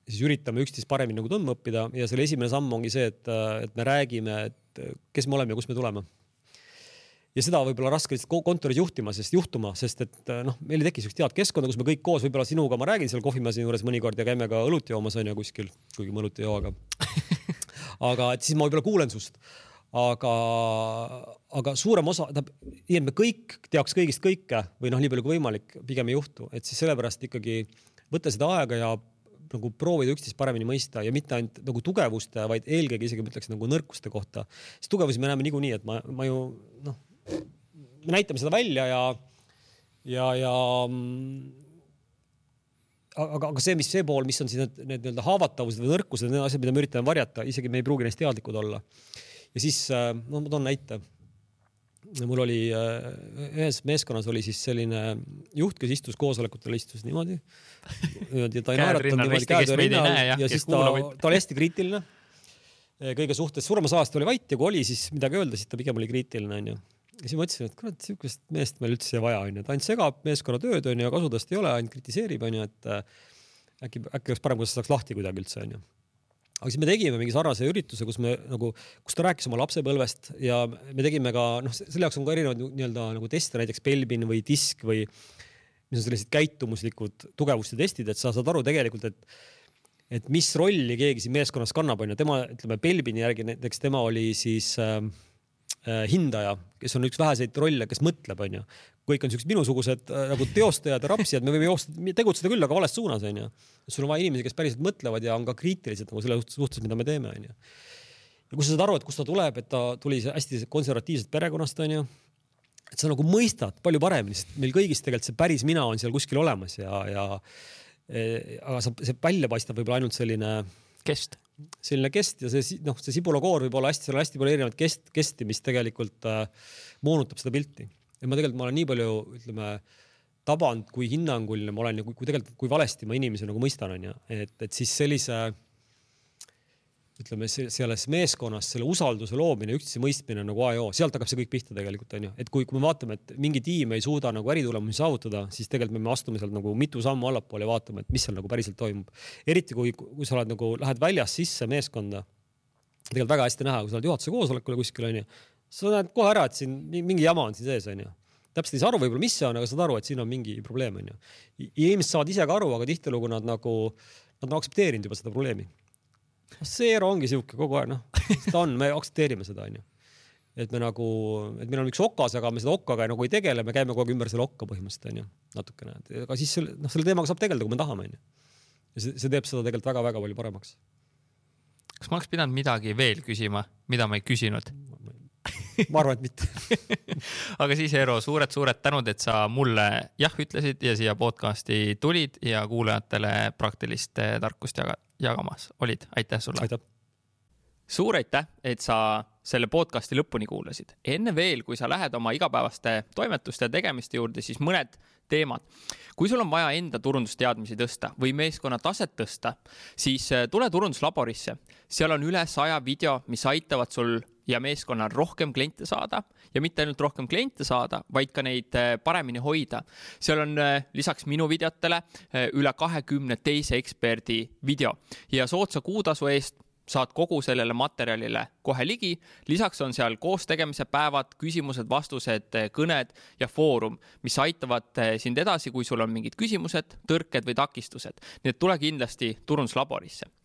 siis üritame üksteist paremini nagu tundma õppida ja selle esimene samm ongi see, et, et me räägime, et kes me oleme ja kust me tuleme ja seda võib-olla raske lihtsalt kontoris juhtima, sest juhtuma, sest et äh, noh, meil ei teki siukest head keskkonda, kus me kõik koos, võib-olla sinuga ma räägin seal kohvimasina juures mõnikord ja käime ka õlut joomas onju kuskil, kuigi ma õlut ei joo, aga aga et siis ma võib-olla kuulen sust. Aga, aga suurem osa, tähendab, nii et me kõik teaks kõigist kõike või noh, nii palju kui võimalik, pigem ei juhtu, et siis sellepärast ikkagi võtta seda aega ja nagu proovida üksteist paremini mõista ja mitte ainult nagu tugevuste, vaid eelkõige isegi ma ütleks nagu nõrkuste kohta. sest tugevusi me näeme niikuinii, et ma, ma ju noh, me näitame seda välja ja, ja, ja aga, aga see, mis see pool, mis on siis need, need nii-öelda haavatavused või nõrkused, need asjad, mida me üritame varjata, isegi me ei pruugi neist teadlikud olla. Ja siis, äh, no ma toon näite. mul oli äh, ühes meeskonnas oli siis selline juht, kes istus koosolekutel, istus niimoodi. niimoodi, ta ei naeratanud niimoodi käed rinnal ja, ja siis ta, ta oli hästi kriitiline kõige suhtes, suuremas osas ta oli vait ja kui oli siis midagi öelda, siis ta pigem oli kriitiline, onju ja siis mõtlesin, et kurat, sihukest meest meil üldse vaja, onju, ta ainult segab meeskonna tööd, onju, kasu tast ei ole, ainult kritiseerib, onju, et äh, äkki, äkki oleks parem, kui see saaks lahti kuidagi üldse, onju. Aga siis me tegime mingi sarnase ürituse, kus me nagu, kus ta rääkis oma lapsepõlvest ja me tegime ka, noh, selle jaoks on ka erinevaid nii-öelda nagu teste, näiteks Belbin või disk või mis on sellised käitumuslikud tugevuste testid, et sa saad aru tegelikult, et et mis rolli keegi siin meeskonnas kannab, onju, tema, ütleme, Belbini järgi näiteks tema oli siis äh, Äh, hindaja, kes on üks väheseid rolle, kes mõtleb, onju. Kõik on siuksed minusugused äh, nagu teostajad ja rapsijad, me võime joosta, tegutseda küll, aga vales suunas, onju. sul on vaja inimesi, kes päriselt mõtlevad ja on ka kriitilised nagu selle suhtes, mida me teeme, onju. ja kui sa saad aru, et kust ta tuleb, et ta tuli hästi konservatiivsest perekonnast, onju et sa nagu mõistad palju paremini, sest meil kõigis tegelikult see päris mina on seal kuskil olemas ja, ja e, aga sa, see välja paistab võib-olla ainult selline kest selline kest ja see noh, see sibulakoor võib olla hästi, seal on hästi palju erinevaid kest, kesti, mis tegelikult äh, moonutab seda pilti. Ja ma tegelikult, ma olen nii palju, ütleme, tabanud, kui hinnanguline ma olen ja kui, kui tegelikult, kui valesti ma inimesi nagu mõistan, onju, et, et siis sellise ütleme selles meeskonnas selle usalduse loomine, üksteise mõistmine nagu A ja O, sealt hakkab see kõik pihta tegelikult onju, et kui, kui me vaatame, et mingi tiim ei suuda nagu äritulemusi saavutada, siis tegelikult me astume sealt nagu mitu sammu allapoole ja vaatame, et mis seal nagu päriselt toimub. eriti kui, kui sa oled nagu, lähed väljast sisse meeskonda, tegelikult väga hästi näha, kui sa oled juhatuse koosolekul kuskil onju, sa näed kohe ära, et siin mingi jama on siin sees onju täpselt ei saa aru võib-olla, mis see on, aga saad aru, et siin on mingi probleem onju. inimesed saavad ise ka aru, aga tihtilugu nad nagu, nad on aktsepteerinud juba seda probleemi Seero ongi sihuke kogu aeg, noh, ta on, me aktsepteerime seda, onju. et me nagu, et meil on üks okas, aga me seda okkaga nagu ei tegele, me käime kogu aeg ümber selle okka põhimõtteliselt, onju, natukene, aga siis selle, noh, selle teemaga saab tegeleda, kui me tahame, onju. ja see, see teeb seda tegelikult väga-väga palju paremaks. kas ma oleks pidanud midagi veel küsima, mida ma ei küsinud? Ma arvan, et mitte aga siis, Eero, suured-suured tänud, et sa mulle jah ütlesid ja siia podcast'i tulid ja kuulajatele praktilist tarkust jagad jagamas olid, aitäh sulle. aitäh. suur aitäh, et sa selle podcast'i lõpuni kuulasid. enne veel, kui sa lähed oma igapäevaste toimetuste ja tegemiste juurde, siis mõned teemad. kui sul on vaja enda turundusteadmisi tõsta või meeskonna taset tõsta, siis äh, tule turunduslaborisse. seal on üle saja video, mis aitavad sul ja meeskonnal rohkem kliente saada ja mitte ainult rohkem kliente saada, vaid ka neid äh, paremini hoida. seal on äh, lisaks minu videotele üle kahekümne teise eksperdi video ja soodsa kuutasu eest saad kogu sellele materjalile kohe ligi. lisaks on seal koostegemise päevad, küsimused-vastused, kõned ja foorum, mis aitavad sind edasi, kui sul on mingid küsimused, tõrked või takistused. nii et tule kindlasti turunduslaborisse